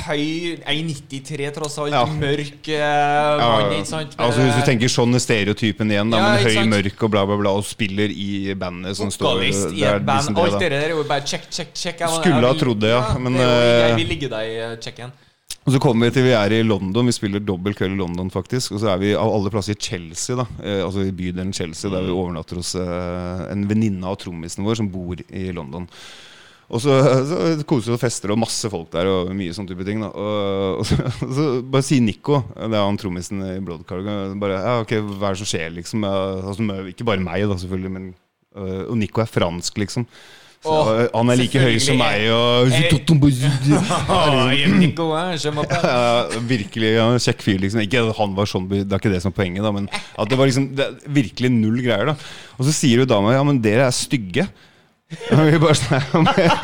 høy 1,93 tross alt, Ja. mørk eh, mann, ikke sant? Altså Hvis du tenker sånn er stereotypen igjen, da, men høy, sant? mørk og bla, bla, bla, og spiller i bandet som står Vokalist i er et band. liksom det, Alt det der er jo bare check, check, check. Jeg, Skulle ha trodd det, ja, men, det er jo, eh, jeg vil ligge deg i checken. Og så kommer vi til vi er i London. Vi spiller dobbel kveld i London, faktisk. Og så er vi av alle plasser i Chelsea, da. Eh, altså i bydelen Chelsea, der vi overnatter hos eh, en venninne av trommisen vår som bor i London. Og så, så koser vi oss og fester og masse folk der og mye sånn type ting. da Og, og så, så bare sier Nico, det er han trommisen i Bloodcargo, bare ja, ok, hva er det som skjer, liksom? Ja, altså, ikke bare meg, da, selvfølgelig, men øh, Og Nico er fransk, liksom. Så, han er like høy som meg og. Ja, virkelig ja, kjekk fyr, liksom. Ikke at han var sånn, det er ikke det som er poenget, da, men at det var liksom det virkelig null greier. da Og så sier jo dama ja, men dere er stygge. Vi bare sånn ja,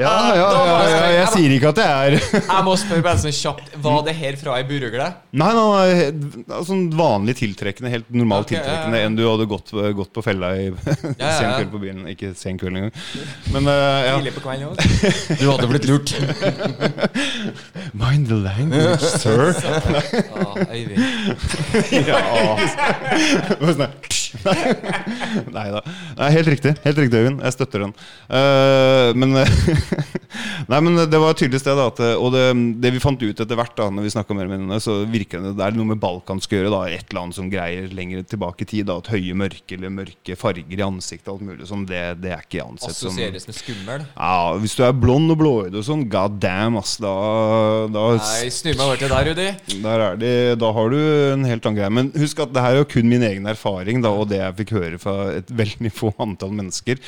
ja, ja, ja, ja, jeg sier ikke at jeg er Jeg må spørre bare sånn kjapt Var det her fra ei burugle? Nei, nei, nei sånn vanlig tiltrekkende, helt normalt ja, ja, tiltrekkende enn du hadde gått, gått på fella i sen kveld på byen. Ikke sen kveld engang. Men uh, ja. Tidlig på kvelden også? Du hadde blitt lurt. Mind the language, sir. Ah, Øyvind. Bare sånn Nei da. Helt riktig, helt riktig Øyvind. Jeg støtter den. Uh, men Nei, men det var tydelig sted, da. At, og det, det vi fant ut etter hvert, da Når vi mer med henne, så virker det det er noe med balkansk å gjøre. da Et eller annet som greier lenger tilbake i tid. da At høye mørke eller mørke farger i ansiktet alt mulig sånn, det, det er ikke ansett som Assosieres med skummel. ja, Hvis du er blond og blåøyd og sånn, god damn, ass. Da, da Nei, snur meg over til deg, Rudi. der er de, da har du en helt annen greie. Men husk at det her er jo kun min egen erfaring, da, og det jeg fikk høre fra et veldig få antall mennesker.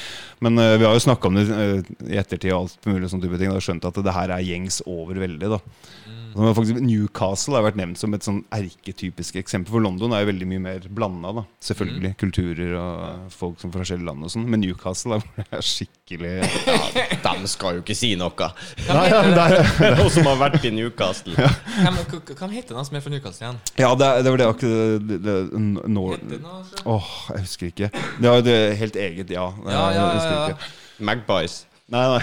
Men eh, vi har jo snakka om det eh, i ettertid og alt mulig sånn type ting. Og skjønt at det her er gjengs over veldig. da Så faktisk Newcastle har vært nevnt som et sånn erketypisk eksempel. For London er jo veldig mye mer blanda. da Selvfølgelig. Kulturer og folk som fra forskjellige land og sånn. Men Newcastle er er skikkelig Ja, de skal jo ikke si noe. Nei, ja, men der, Noen som har vært i Newcastle. Hvem, Hva hvem heter den som er fra Newcastle igjen? Ja, det, det var det akkurat det, det, Nor Heter den noe. Åh, jeg husker ikke. Det var det helt eget, ja. Ja, ja, ja, ja. Magpies. Nei, nei.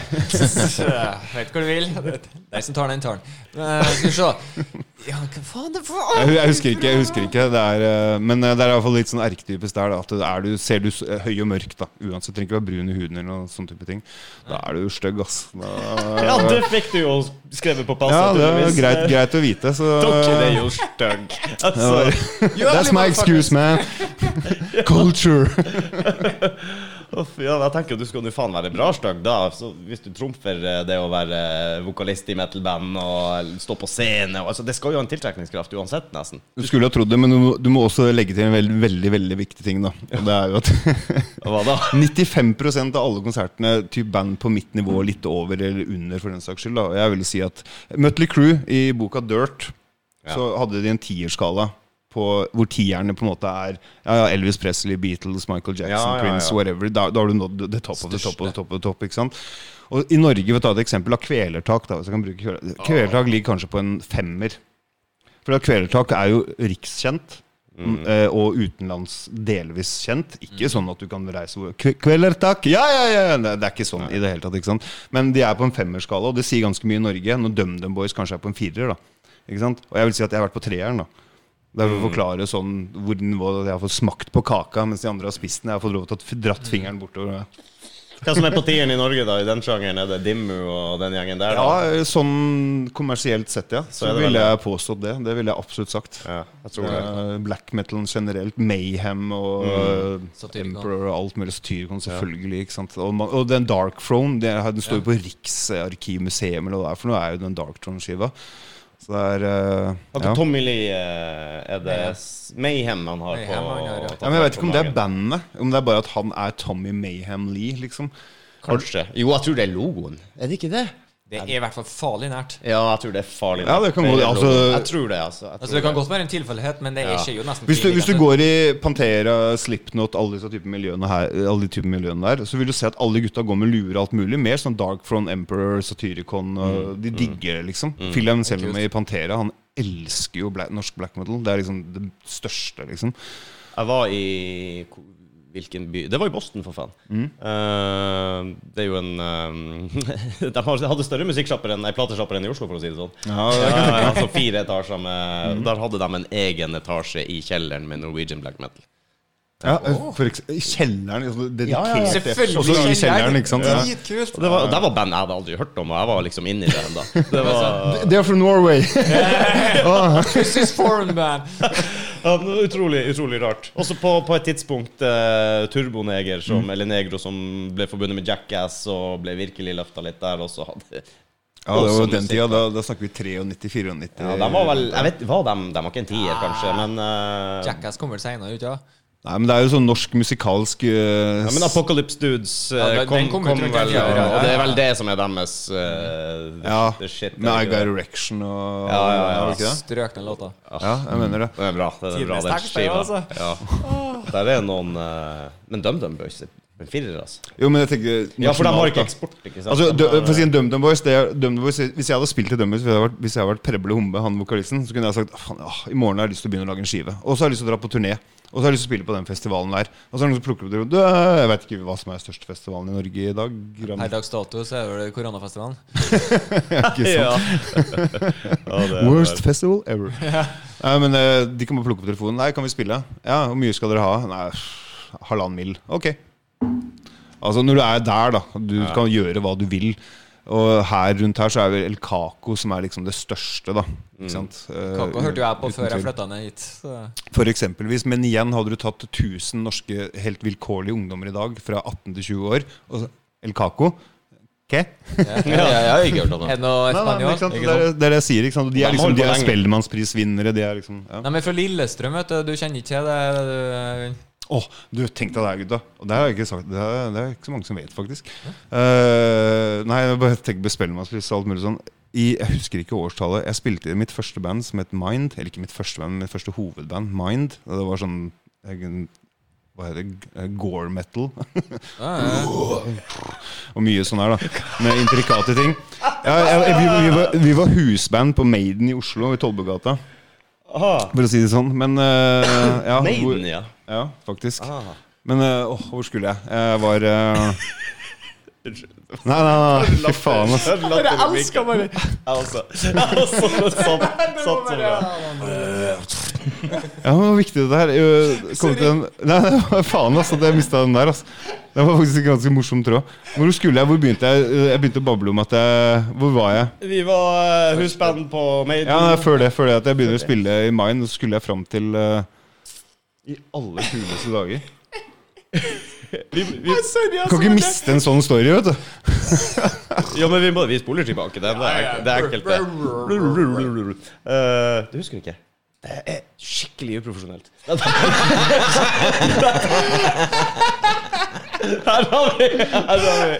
Vet hvor du vil. De som tar den, tar den. Eh, Skal vi se. Ja, hva faen det for Jeg, jeg husker ikke. jeg husker ikke det er, eh, Men eh, det er i hvert fall litt sånn erketypisk der. At det er du, Ser du høy og mørk, da uansett trenger ikke være brun i huden, eller noe sånn type ting, da er du stygg, ass. Da, Ja, det fikk du jo skrevet på passet. ja, det er greit, greit å vite. Så Dere er jo stygg. Altså, That's my excuse, man. Culture. Ja, jeg tenker du skal jo faen være bra stygg, da. Så hvis du trumfer eh, det å være vokalist i metal-band og stå på scene altså, Det skal jo ha en tiltrekningskraft uansett, nesten. Du skulle ha trodd det, men du må, du må også legge til en veldig, veldig veldig viktig ting. da Og det er jo at Hva da? 95% av alle konsertene Typ band på mitt nivå, litt over eller under, for den saks skyld. Da. Jeg vil si at Mutley Crew i boka Dirt Så hadde de en tierskala på, hvor tierne på en måte er ja, ja, Elvis Presley, Beatles, Michael Jackson, Ja, ja, Prince, whatever. Da, da har du nådd the top of the top of the top of the top. Ikke sant? Og I Norge, for å ta et eksempel av kvelertak da, hvis jeg kan bruke kveler- Kvelertak ligger kanskje på en femmer. For Kvelertak er jo rikskjent. Mm. Og utenlands delvis kjent. Ikke sånn at du kan reise Kvelertak! Ja, ja, ja! Det det er ikke sånn i det hele tatt. ikke sant? Men de er på en femmerskala, og det sier ganske mye i Norge. Når DumDum Boys kanskje er på en firer. da Ikke sant? Og jeg vil si at jeg har vært på treeren. da det er for å forklare sånn hvor nivået Jeg har fått smakt på kaka, mens de andre har spist den. Jeg har fått lov til å dratt fingeren bortover. Hva som er på tieren i Norge, da? I den sjangeren? Er det Dimmu og den gjengen der? da? Ja, sånn kommersielt sett, ja. Så så ville jeg påstått det. Det ville jeg absolutt sagt. Ja, jeg tror det. Eh, Black metal generelt, Mayhem og mm. Emperor og alt mulig. Satyricon, selvfølgelig. Ikke sant? Og, man, og den Dark Throne, den står jo på Riksarkivmuseum, eller hva det er for noe, er jo den Dark Throne-skiva. Så det er uh, At ja. Tommy Lee eh, Er det Mayhem han har Mayhem på han ja. ja, men Jeg vet ikke om det er bandet, om det er bare at han er Tommy Mayhem Lee, liksom. Kanskje. Jo, jeg tror det er logoen. Er det ikke det? Det er i hvert fall farlig nært. Ja, jeg tror det er farlig. Ja, det kan gå- altså- Jeg tror det, altså. Jeg Altså Det kan godt være en tilfeldighet, men det Ja. skjer jo nesten Hvis du, hvis du går i Pantera, Slipknot, alle disse typer miljøene her Alle de typer miljøene der Så vil du se at alle gutta går med luer og alt mulig. Mer sånn Dark Front Emperor, Satyricon og De digger det, liksom. Phil selv Selma i Pantera, han elsker jo black, norsk black metal. Det er liksom det største, liksom. Jeg var i Hvilken by? Det var i Boston, for faen. Mm. Uh, det er jo en eh, De hadde større musikksjapper enn Nei, platesjapper enn i Oslo, for å si det sånn. Ja, det altså fire etasjer med Mm. Der hadde de en egen etasje i kjelleren med Norwegian black metal. ja for I kjelleren. Altså, dedikert. Ja, ja, ja. Selvfølgelig. I kjelleren, ikke sant? Ja. Det var, det var band jeg hadde aldri hørt om, og jeg var liksom inni det ennå. Det var Det er fra Norway. This is foreign band. Ja, utrolig, utrolig rart. Også på, på et tidspunkt uh, Turboneger, som, eller Negro, som ble forbundet med Jackass og ble virkelig løfta litt der. Og så hadde Ja, det var den tida. da. Da, snakker vi 93-94. ja, De var vel Jeg vet var de, de var ikke en tier, kanskje, men uh, Jackass kommer vel senere, ikke sant? Nei, men det er jo sånn norsk musikalsk uh, Ja, men Apocalypse Dudes uh, Ja, den- kom, kom kom vel ja, Og det er vel det som er deres uh, the, Ja, the shit. med I Got? Erection og Ja, ja, ja. ja. det? Strøk den låta. Ja, jeg mener det. Det er bra. Det er bra, Det den bra, det, skiva. altså. Ja. Der er noen uh, Men DumDum Boys er en firer, altså. Jo, men jeg tenker Ja, for de har ikke eksport, ikke sant? Altså, dø, for å si en DumDum Boys, det er, Boys Hvis jeg hadde spilt til DumDum Boys, hvis jeg hadde vært, jeg hadde vært Preble Humbe, han vokalisten, så kunne jeg sagt Faen, i morgen har jeg lyst til å begynne å lage en skive. Og så har jeg lyst til å dra på turné. Og så har jeg lyst til å spille på den festivalen der. Og så er det noen som plukker opp det. Jeg vet ikke hva som er største festivalen i Norge i dag. Gram- Per dags dato så er det vel koronafestivalen. ikke sant? Ja. ja, det er Worst festival ever. Nei, men eh, De kan bare plukke opp telefonen. Nei, kan vi spille? Ja, Hvor mye skal dere ha? Nei, halvannen mil. Ok. Altså Når du er der, da. Du kan gjøre hva du vil. Og her rundt her så er vel El Caco som er liksom det største, da. Ikke sant? Mm. Kaka hørte jo jeg på uten før jeg flytta ned hit. Så. For eksempelvis. Men igjen, hadde du tatt 1000 norske helt vilkårlige ungdommer i dag fra 18 til 20 år og El Caco okay? Ja, jeg har ikke hørt om det. Det er, det jeg sier. Ikke sant? De er liksom De er. Spellemannsprisvinnere. De er liksom ja. Nei, men fra Lillestrøm, vet du. Du kjenner ikke til det? Du, Åh, du, tenk deg det her, gutta. Og det har jeg ikke sagt Det er, det er ikke så mange som vet, faktisk. Uh, nei, jeg bare tenker på Spellemannspris og alt mulig sånn. I, jeg husker ikke årstallet. Jeg spilte i mitt første band som het Mind. Eller ikke mitt første band, men mitt første hovedband, Mind. Det var sånn jeg, Hva heter det? Eh, Gore metal. ja, ja. og mye sånn her, da. Med intrikate ting. Ja, vi, vi, var, vi var husband på Maiden i Oslo, i Tollbugata. For å si det sånn. Men uh, ja, Maiden, ja. Ja, faktisk. Ah. Men eh, åh, hvor skulle jeg? Jeg var eh, Nei, nei, nei, fy faen, altså. Jeg elsker bare Altså, Jeg det satt, satt så bra. Ja, men hvor viktig det her er Kom til den Nei, nei, faen, altså. Jeg mista den der, altså. Det var faktisk en ganske morsom tråd. Hvor skulle jeg? Hvor begynte jeg? Jeg begynte å bable om at jeg Hvor var jeg? Vi var eh, husband på Maiden. Ja, nei, Før det, før det at jeg begynner å spille i Mine, så skulle jeg fram til eh, I alle kuleste dager. vi, vi, Kan ikke miste en sånn story, vet du. ja, men vi, må, vi spoler tilbake. Det, det, er, det er ekkelt, det. Uh, du husker ikke? Det er skikkelig uprofesjonelt. Her har vi! Her har vi.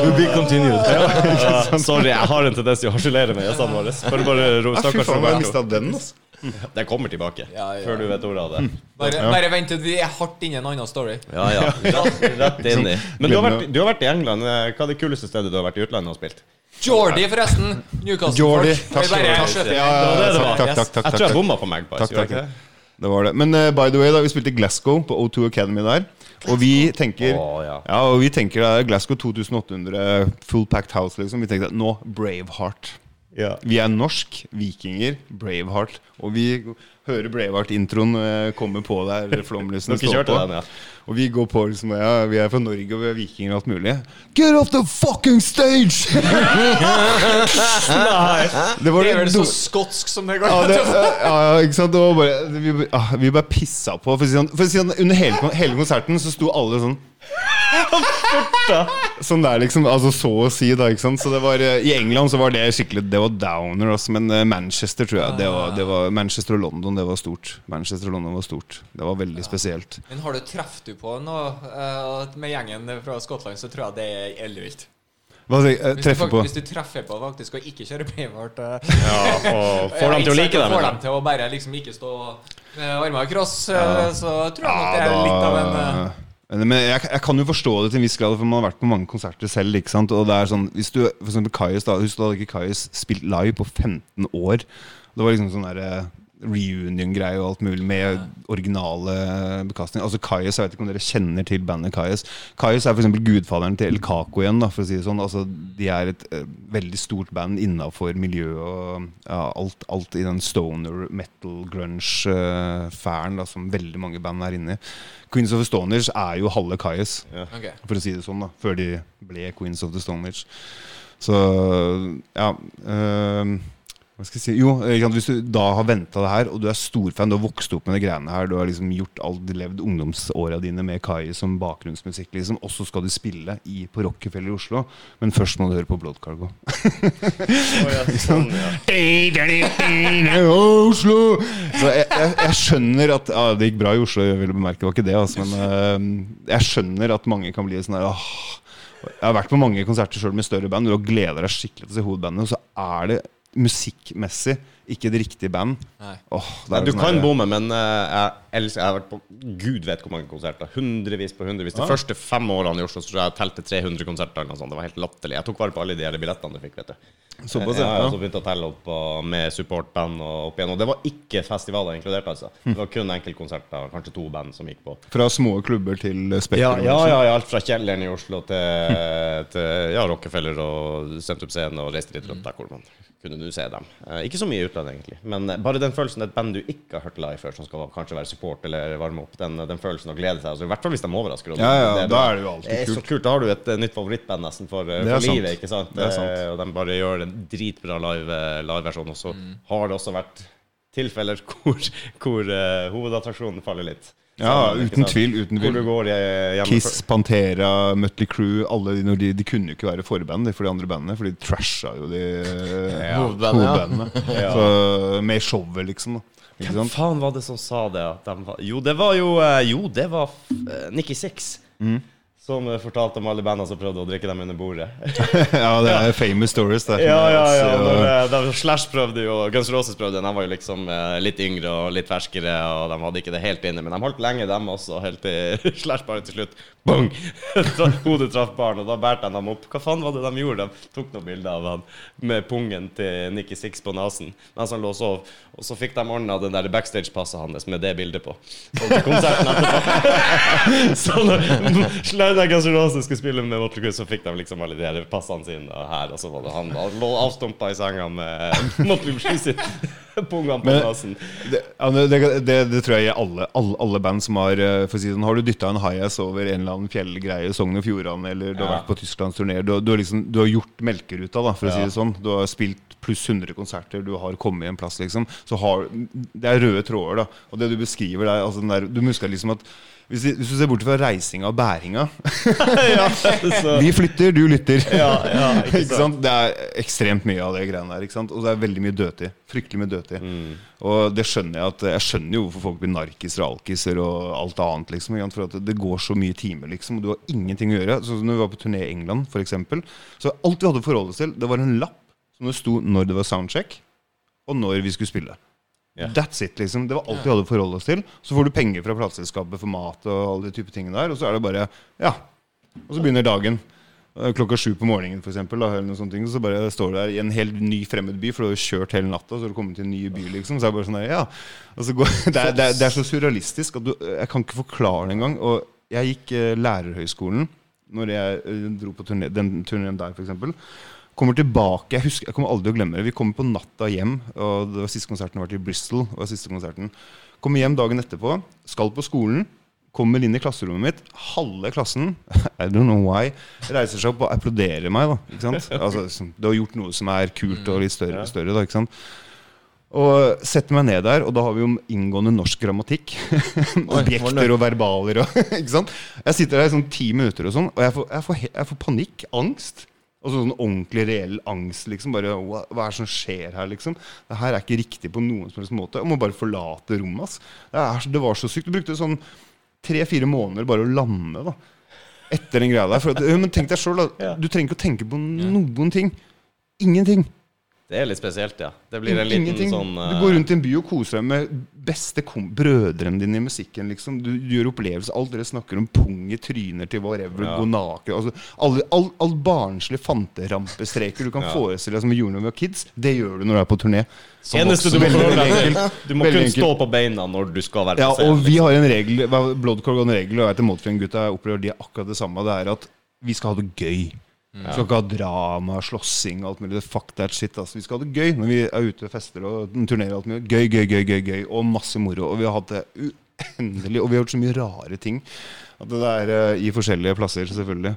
To be continued. Ja, sorry, jeg har en tendens til å harselere med gjestene våre. Bare, bare stakkars faen, jeg Roberto. mista den, altså. Det kommer tilbake, Ja, ja. før du vet ordet av det. Bare, bare vent til vi er hardt inne i en annen story. Ja, ja. Rett, rett inn i. Men du har, vært, du har vært i England. Hva er det kuleste stedet du har vært i utlandet og spilt? Jordi, forresten. Newcastle-folk. Takk takk, takk, takk, Jeg tror jeg bomma på Magpies. Takk, takk. det? Var det. Men uh, by the way, da, vi spilte i Glasgow på O2 Academy der. Og vi tenker oh, ja. Ja, og vi tenker er Glasgow 2800 full packed house, liksom. Vi tenkte nå Braveheart. Ja. Vi er norsk, vikinger, Braveheart. Og vi hører Braveheart-introen eh, komme på der flomlysene står på. den, ja. Og vi går på liksom Ja, vi er fra Norge, og vi er vikinger og alt mulig. Get off the fucking stage! det var Det er vel så skotsk som det går. ja, det, ja, ikke sant? Bare, vi, ah, vi bare pissa på. For å si sånn, for å si sånn under hele, hele konserten så sto alle sånn Sånn der, liksom. Altså så å si, da. ikke sant? Så det var, eh, I England så var det skikkelig Det var downer, altså. Men eh, Manchester, tror jeg det var, det var, Manchester og London, det var stort. Manchester og London var stort. Det var veldig spesielt. Men har du truffet du på noe eh, med gjengen fra Skottland, så tror jeg det er ellevilt. Hva jeg? Eh, Hvis, du på hvis du treffer på faktisk å ikke kjøre Braveheart eh, ja og får dem til å like Får dem. til å bare liksom ikke stå med armene i kross, ja. så tror jeg nok det er litt av en Men jeg, jeg kan jo forstå det til en viss grad, for man har vært på mange konserter selv. ikke sant? Og det er sånn, hvis du, for Kaius da, Husk da hadde ikke Kajus spilt live på 15 år. Det var liksom sånn der eh, reunion-greie og alt mulig med originale bekastninger. Altså Kaius, Jeg vet ikke om dere kjenner til bandet Kaius. Kaius er f.eks. gudfaderen til El Caco igjen. da, for å si det sånn. Altså, De er et uh, veldig stort band innafor miljøet og ja, alt, alt i den stoner, metal, grunge-færen uh, som veldig mange band er inne i. Queens of the Stoners er jo halve Kaius ok. for å si det sånn, da, før de ble Queens of the Stoners. Så ja. jeg si? Jo, Hvis du da har venta det her, og du er storfan, du har vokst opp med de greiene her, du har liksom gjort alt, levd ungdomsåra dine med Kai som bakgrunnsmusikk, liksom, og så skal du spille i, på Rockefeller i Oslo, men først må du høre på Blood Cargo. oh, ja, sånn, ja. Oslo! Så jeg, jeg, jeg skjønner at ja, Det gikk bra i Oslo, jeg ville bemerke, det var ikke det, altså, men uh, jeg skjønner at mange kan bli sånn her åh. Jeg har vært på mange konserter sjøl med større band, og gleder deg skikkelig til å se hovedbandet, og så er det musikkmessig ikke det riktige band. Oh, er du sånn kan bomme, men uh, jeg elsker Jeg har vært på gud vet hvor mange konserter. Hundrevis på hundrevis. De første fem årene i Oslo så tror jeg jeg telte 300 konserter. Eller noe. Det var helt latterlig. Jeg tok vare på alle de billettene du fikk. vet du Såpass, ja, ja. og så begynte jeg å telle opp uh, med supportband og opp igjen. Og det var ikke festivaler inkludert, altså. Det var kun enkeltkonserter, kanskje to band som gikk på. Fra små klubber til Ja, Spektrum. ja, liksom. ja, ja, alt fra kjelleren i Oslo til, til ja, Rockefeller og Sentrum Scene og reiste litt rundt der hvor man kunne se dem. Uh, ikke så mye i utlandet, egentlig. Men eh, bare den følelsen et band du ikke har hørt live før, som skal kanskje være support eller varme opp, den, den følelsen å glede seg. Altså, I hvert fall hvis de overrasker. Ja, ja, det da er det jo alltid det er så kult. kult. Da har du et eh, nytt favorittband nesten for, eh, Det er for sant. livet, ikke sant? Det er sant. Og de bare gjør en dritbra live, eh. Og så har det også vært tilfeller hvor, hvor uh, hovedattraksjonen faller litt. Ja, uten sant? tvil. uten tvil går eh, Kiss, Pantera, Mötley Crüe alle de, de, de kunne jo ikke være forband for de andre bandene, for de trasha jo de eh, ja. hovedbandene. Ja. Så, med showet, liksom. da. Ikke Hvem sant? faen var det som sa det? At de var, jo, det var jo eh, Jo, det var uh, Nikki Six. Mm. Som eh, fortalte om alle bandene som prøvde å drikke dem under bordet. ja, det er famous stories. Det. ja, ja, ja. Når, eh, de, Slash prøvde jo, Guns Roses prøvde. De var jo liksom eh, litt yngre og litt ferskere, og de hadde ikke det helt inne. Men de holdt lenge, dem også, helt til Slash bare til slutt Bong! Hodet traff baren, og da bærte de dem opp. Hva faen var det de gjorde? De tok noen bilder av han med pungen til Nikki Six på nesen mens han lå og sov. Og så fikk de ordna den der backstage-passet hans med det bildet på. Og konserten etterpå. Så når Slauda Guns N' Roses skulle spille med Motley Crue, så fikk de liksom alle de passene sine her, og så var det han lå avstumpa i senga med Motley Crue sitt pungene på nesen. Det, det, det, tror jeg alle, alle, alle band som har eh, For å si sånn, Har du dytta en high-ass over en eller annen fjellgreie, Sogn og Fjordane, eller du har Ja. vært på Tysklandsturné du, du, liksom, du har gjort melkeruta, da, for å si det sånn. Du har spilt pluss 100 konserter, du har kommet i en plass, liksom. Så har Det er røde tråder, da. Og det du beskriver der, altså der Du husker liksom at hvis, vi- hvis du ser bort fra reisinga og bæringa ja, Vi flytter, du lytter. ja, ja, ikke ikke sant? Det er ekstremt mye av det greiene der. Og det er veldig mye dødtid. Fryktelig mye dødtid. Mm. Og det skjønner jeg at Jeg skjønner jo hvorfor folk blir narkiser og alkiser og alt annet. liksom? For det går så mye timer, liksom, og du har ingenting å gjøre. Så når vi var på turné i England, f.eks. Så alt vi hadde å forholde oss til, det var en lapp som det sto når det var soundcheck, og når vi skulle spille. Ja. That's it, liksom. Det var alt vi hadde å forholde oss til. Så får du penger fra plateselskapet for mat og alle de type tingene der, og så er det bare Ja. Og så begynner dagen. Eh, Klokka sju på morgenen, for eksempel, da, eller noe sånt, så bare står du der i en helt ny fremmed by, for du har kjørt hele natta, så har du kommet til en ny by, liksom. Så er det bare sånn der, ja. Og så går, det, er, det, er, det er så surrealistisk at du, jeg kan ikke forklare det engang. Og jeg gikk eh, lærerhøyskolen når jeg eh, dro på turné, den turneen der, eksempel Kommer tilbake, jeg, husker, jeg kommer aldri å glemme det. Vi kommer på natta hjem. og det var Siste konserten har vært i Bristol. Det var siste konserten Kommer hjem dagen etterpå, skal på skolen. Kommer inn i klasserommet mitt. Halve klassen I don't know why reiser seg opp og applauderer meg. da ikke sant? Altså, Du har gjort noe som er kult og litt større. større da, ikke sant? Og setter meg ned der, og da har vi jo inngående norsk grammatikk. Objekter og verbaler og ikke sant? Jeg sitter der i sånn ti minutter og sånn, og jeg får, jeg får, jeg får panikk. Angst. Og sånn ordentlig reell angst. liksom Bare, hva, hva er det som skjer her, liksom? Det her er ikke riktig på noen som helst måte. Jeg må bare forlate rommet. ass. Det, er, det var så sykt. Du brukte sånn tre-fire måneder bare å lande. da Etter den greia der. At, men tenk deg da. Du trenger ikke å tenke på noen ting. Ingenting. Det er litt spesielt, ja. Det blir en liten Ingenting. sånn Du går rundt i en by og koser deg med beste brødrene dine i musikken. liksom Du, du gjør opplevelser. Alt dere snakker om pung i tryner til whatever, Ja. gå naken altså, All, all, all barnslige fanterampestreker du kan Ja. forestille deg som vi gjorde når vi var kids, det gjør du når du er på turné. Som Eneste du må forholde deg til. Du må kun stå på beina når du skal være Ja, på scenen. og vi liksom. har en regel Bloodcorg har en regel, og jeg vet Moldfjell-gutta opplever de er akkurat det samme. Det er at vi skal ha det gøy. Vi skal ikke ha drama, slåssing og alt mulig. Fuck that shit. Altså. Vi skal ha det gøy når vi er ute og fester og turnerer. alt mulig. Gøy, gøy, gøy, gøy, gøy. Og masse moro. Og vi har hatt det uendelig. Og vi har gjort så mye rare ting. At det er uh, i forskjellige plasser, selvfølgelig.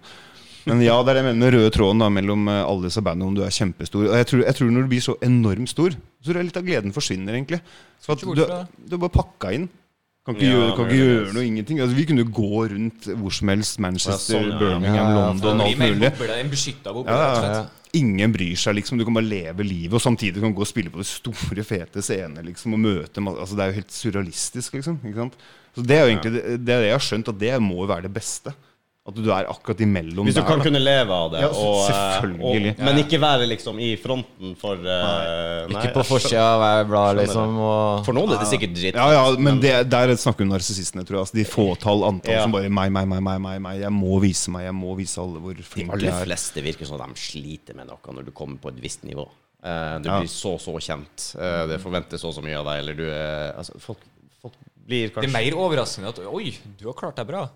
Men ja, det er det jeg mener med røde tråden da mellom eh, alle disse bandene om du er kjempestor. Og jeg tror, jeg tror når du blir så enormt stor, så tror jeg litt av gleden forsvinner, egentlig. Så at du, du er bare pakka inn. Kan ikke, Ja, gjøre, kan ikke gjøre noe, ingenting. Altså, vi kunne gå rundt hvor som helst. Manchester, Ja, sånn, ja. Birmingham, London, alt mulig. Ja. Ingen bryr seg, liksom. Du kan bare leve livet, og samtidig kan du gå og spille på de store, fete scener liksom, og møte altså, Det er jo helt surrealistisk, liksom. Så det er jo egentlig det, det er det jeg har skjønt, at det må jo være det beste. At du er akkurat imellom Hvis du der. kan da. kunne leve av det, Ja, og, eh, selvfølgelig. og, men ikke være liksom i fronten for uh, nei, Ikke på forsida av hver blad, liksom. Og For noen er det sikkert dritt. Ja, ja, men det, der snakker jo narsissistene, tror jeg. Altså, de fåtall antall Ja. som bare meg, meg, meg, meg, meg, meg. Jeg må vise meg, jeg må vise alle hvor De flink jeg aller er. fleste virker som de sliter med noe når du kommer på et visst nivå. Uh, du Ja. blir så, så kjent. Uh, det forventes så, så mye av deg, eller du er altså, folk, folk blir Det er mer overraskende at Oi, du har klart deg bra.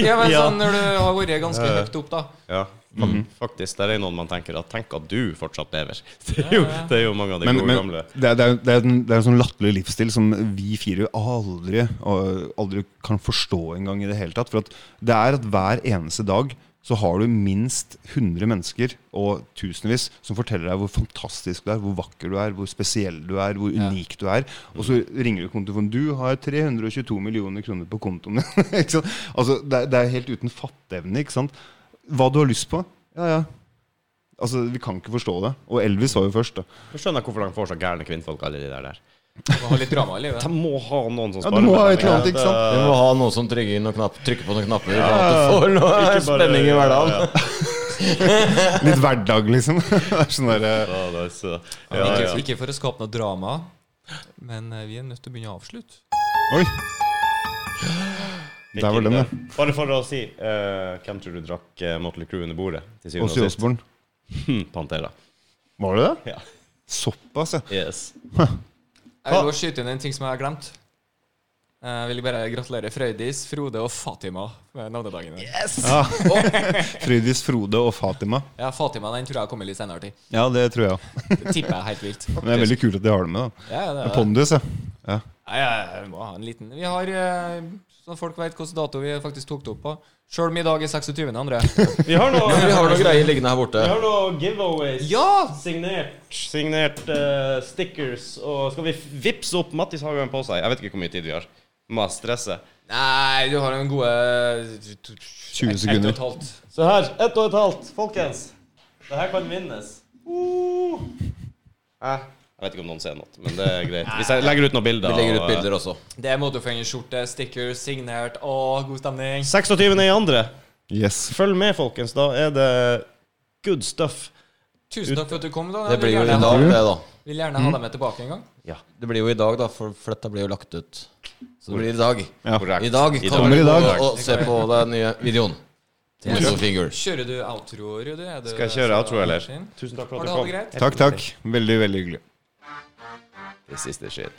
Ja, men sånn når du har vært ganske høyt opp, da. Ja, fak- faktisk. Der er noen man tenker at Tenk at du fortsatt lever. Det er jo, det er jo mange av de Men, gode men gamle. det, er, det, er, er en, det er en sånn latterlig livsstil som vi fire aldri, aldri kan forstå engang i det hele tatt. For at det er at hver eneste dag så har du minst 100 mennesker og tusenvis som forteller deg hvor fantastisk du er, hvor vakker du er, hvor spesiell du er, hvor Ja. unik du er. Og så ringer du kontoen. Du har 322 millioner kroner på kontoen din. Ikke sant? altså, det, er, det er helt uten fatteevne. Ikke sant? Hva du har lyst på. Ja, ja. Altså, Vi kan ikke forstå det. Og Elvis var jo først. da Jeg skjønner hvorfor de får så gærne kvinnfolk, alle de der. der. Må ha litt drama i livet. De må ha noen som Ja, sparer du må ha et eller annet, ikke sant? Du må ha noen som trykker, inn og knapp, trykker på noen knapper, Ja, at du får noe bare- spenning i hverdagen. Ja, ja. Litt hverdag, liksom. Sånn der, eh, Ja, er så- ja, Ikke, ja. ikke for å skape noe drama, men eh, vi er nødt til å begynne å avslutte. Oi! Der var den, ja. Bare for å si uh, Hvem tror du drakk uh, Motley Crue under bordet? Til syvende og sist? Osborn. Hm, Pantera. Var det det? Ja. Såpass, ja. Yes. Jeg vil bare skyte inn en ting som jeg har glemt. Jeg vil bare gratulere Frøydis, Frode og Fatima med navnedagen. Yes! ja. Frøydis, Frode og Fatima. Ja, Fatima den tror jeg kommer litt senere til. Ja, det tror jeg. Det tipper jeg helt vilt. Men det er veldig kult at de har det med. da Ja, det er det. Pondus, ja. ja. Nei, vi må ha en liten Vi har, eh, så folk vet hvilken dato vi faktisk tok det opp på. Sjøl om i dag er 26. André. Vi har noe, Vi har noen greier liggende her borte. vi har noe giveaways. Ja! Signert, signert uh, stickers. Og skal vi vippse opp Mattis Hagen på seg? Jeg vet ikke hvor mye tid vi har. Må jeg stresse. Nei, du har en gode 20 sekunder. Ett og et halvt. Se her. Ett og et halvt. Folkens. Det her kan vinnes. Uh. Eh, Jeg vet ikke om noen ser noe, men det er greit. Hvis jeg legger ut noen bilder Vi legger ut bilder også. Det er motorfengerskjorte, sticker, signert og god stemning. 26. i andre. Yes. Følg med, folkens. Da er det good stuff. Tusen takk for at du kom. da Det blir jo i dag, ha, det, da. vil gjerne ha deg med tilbake en gang. Ja. Det blir jo i dag, da, for, dette blir jo lagt ut. Så det blir i dag. Ja. I dag I kan Kommer i du dag. og se på den nye videoen. Til Kjører du outro, Rudi? Skal jeg kjøre outro, eller? Tusen takk for at du kom. Takk, takk. Veldig, veldig hyggelig. This is the shit.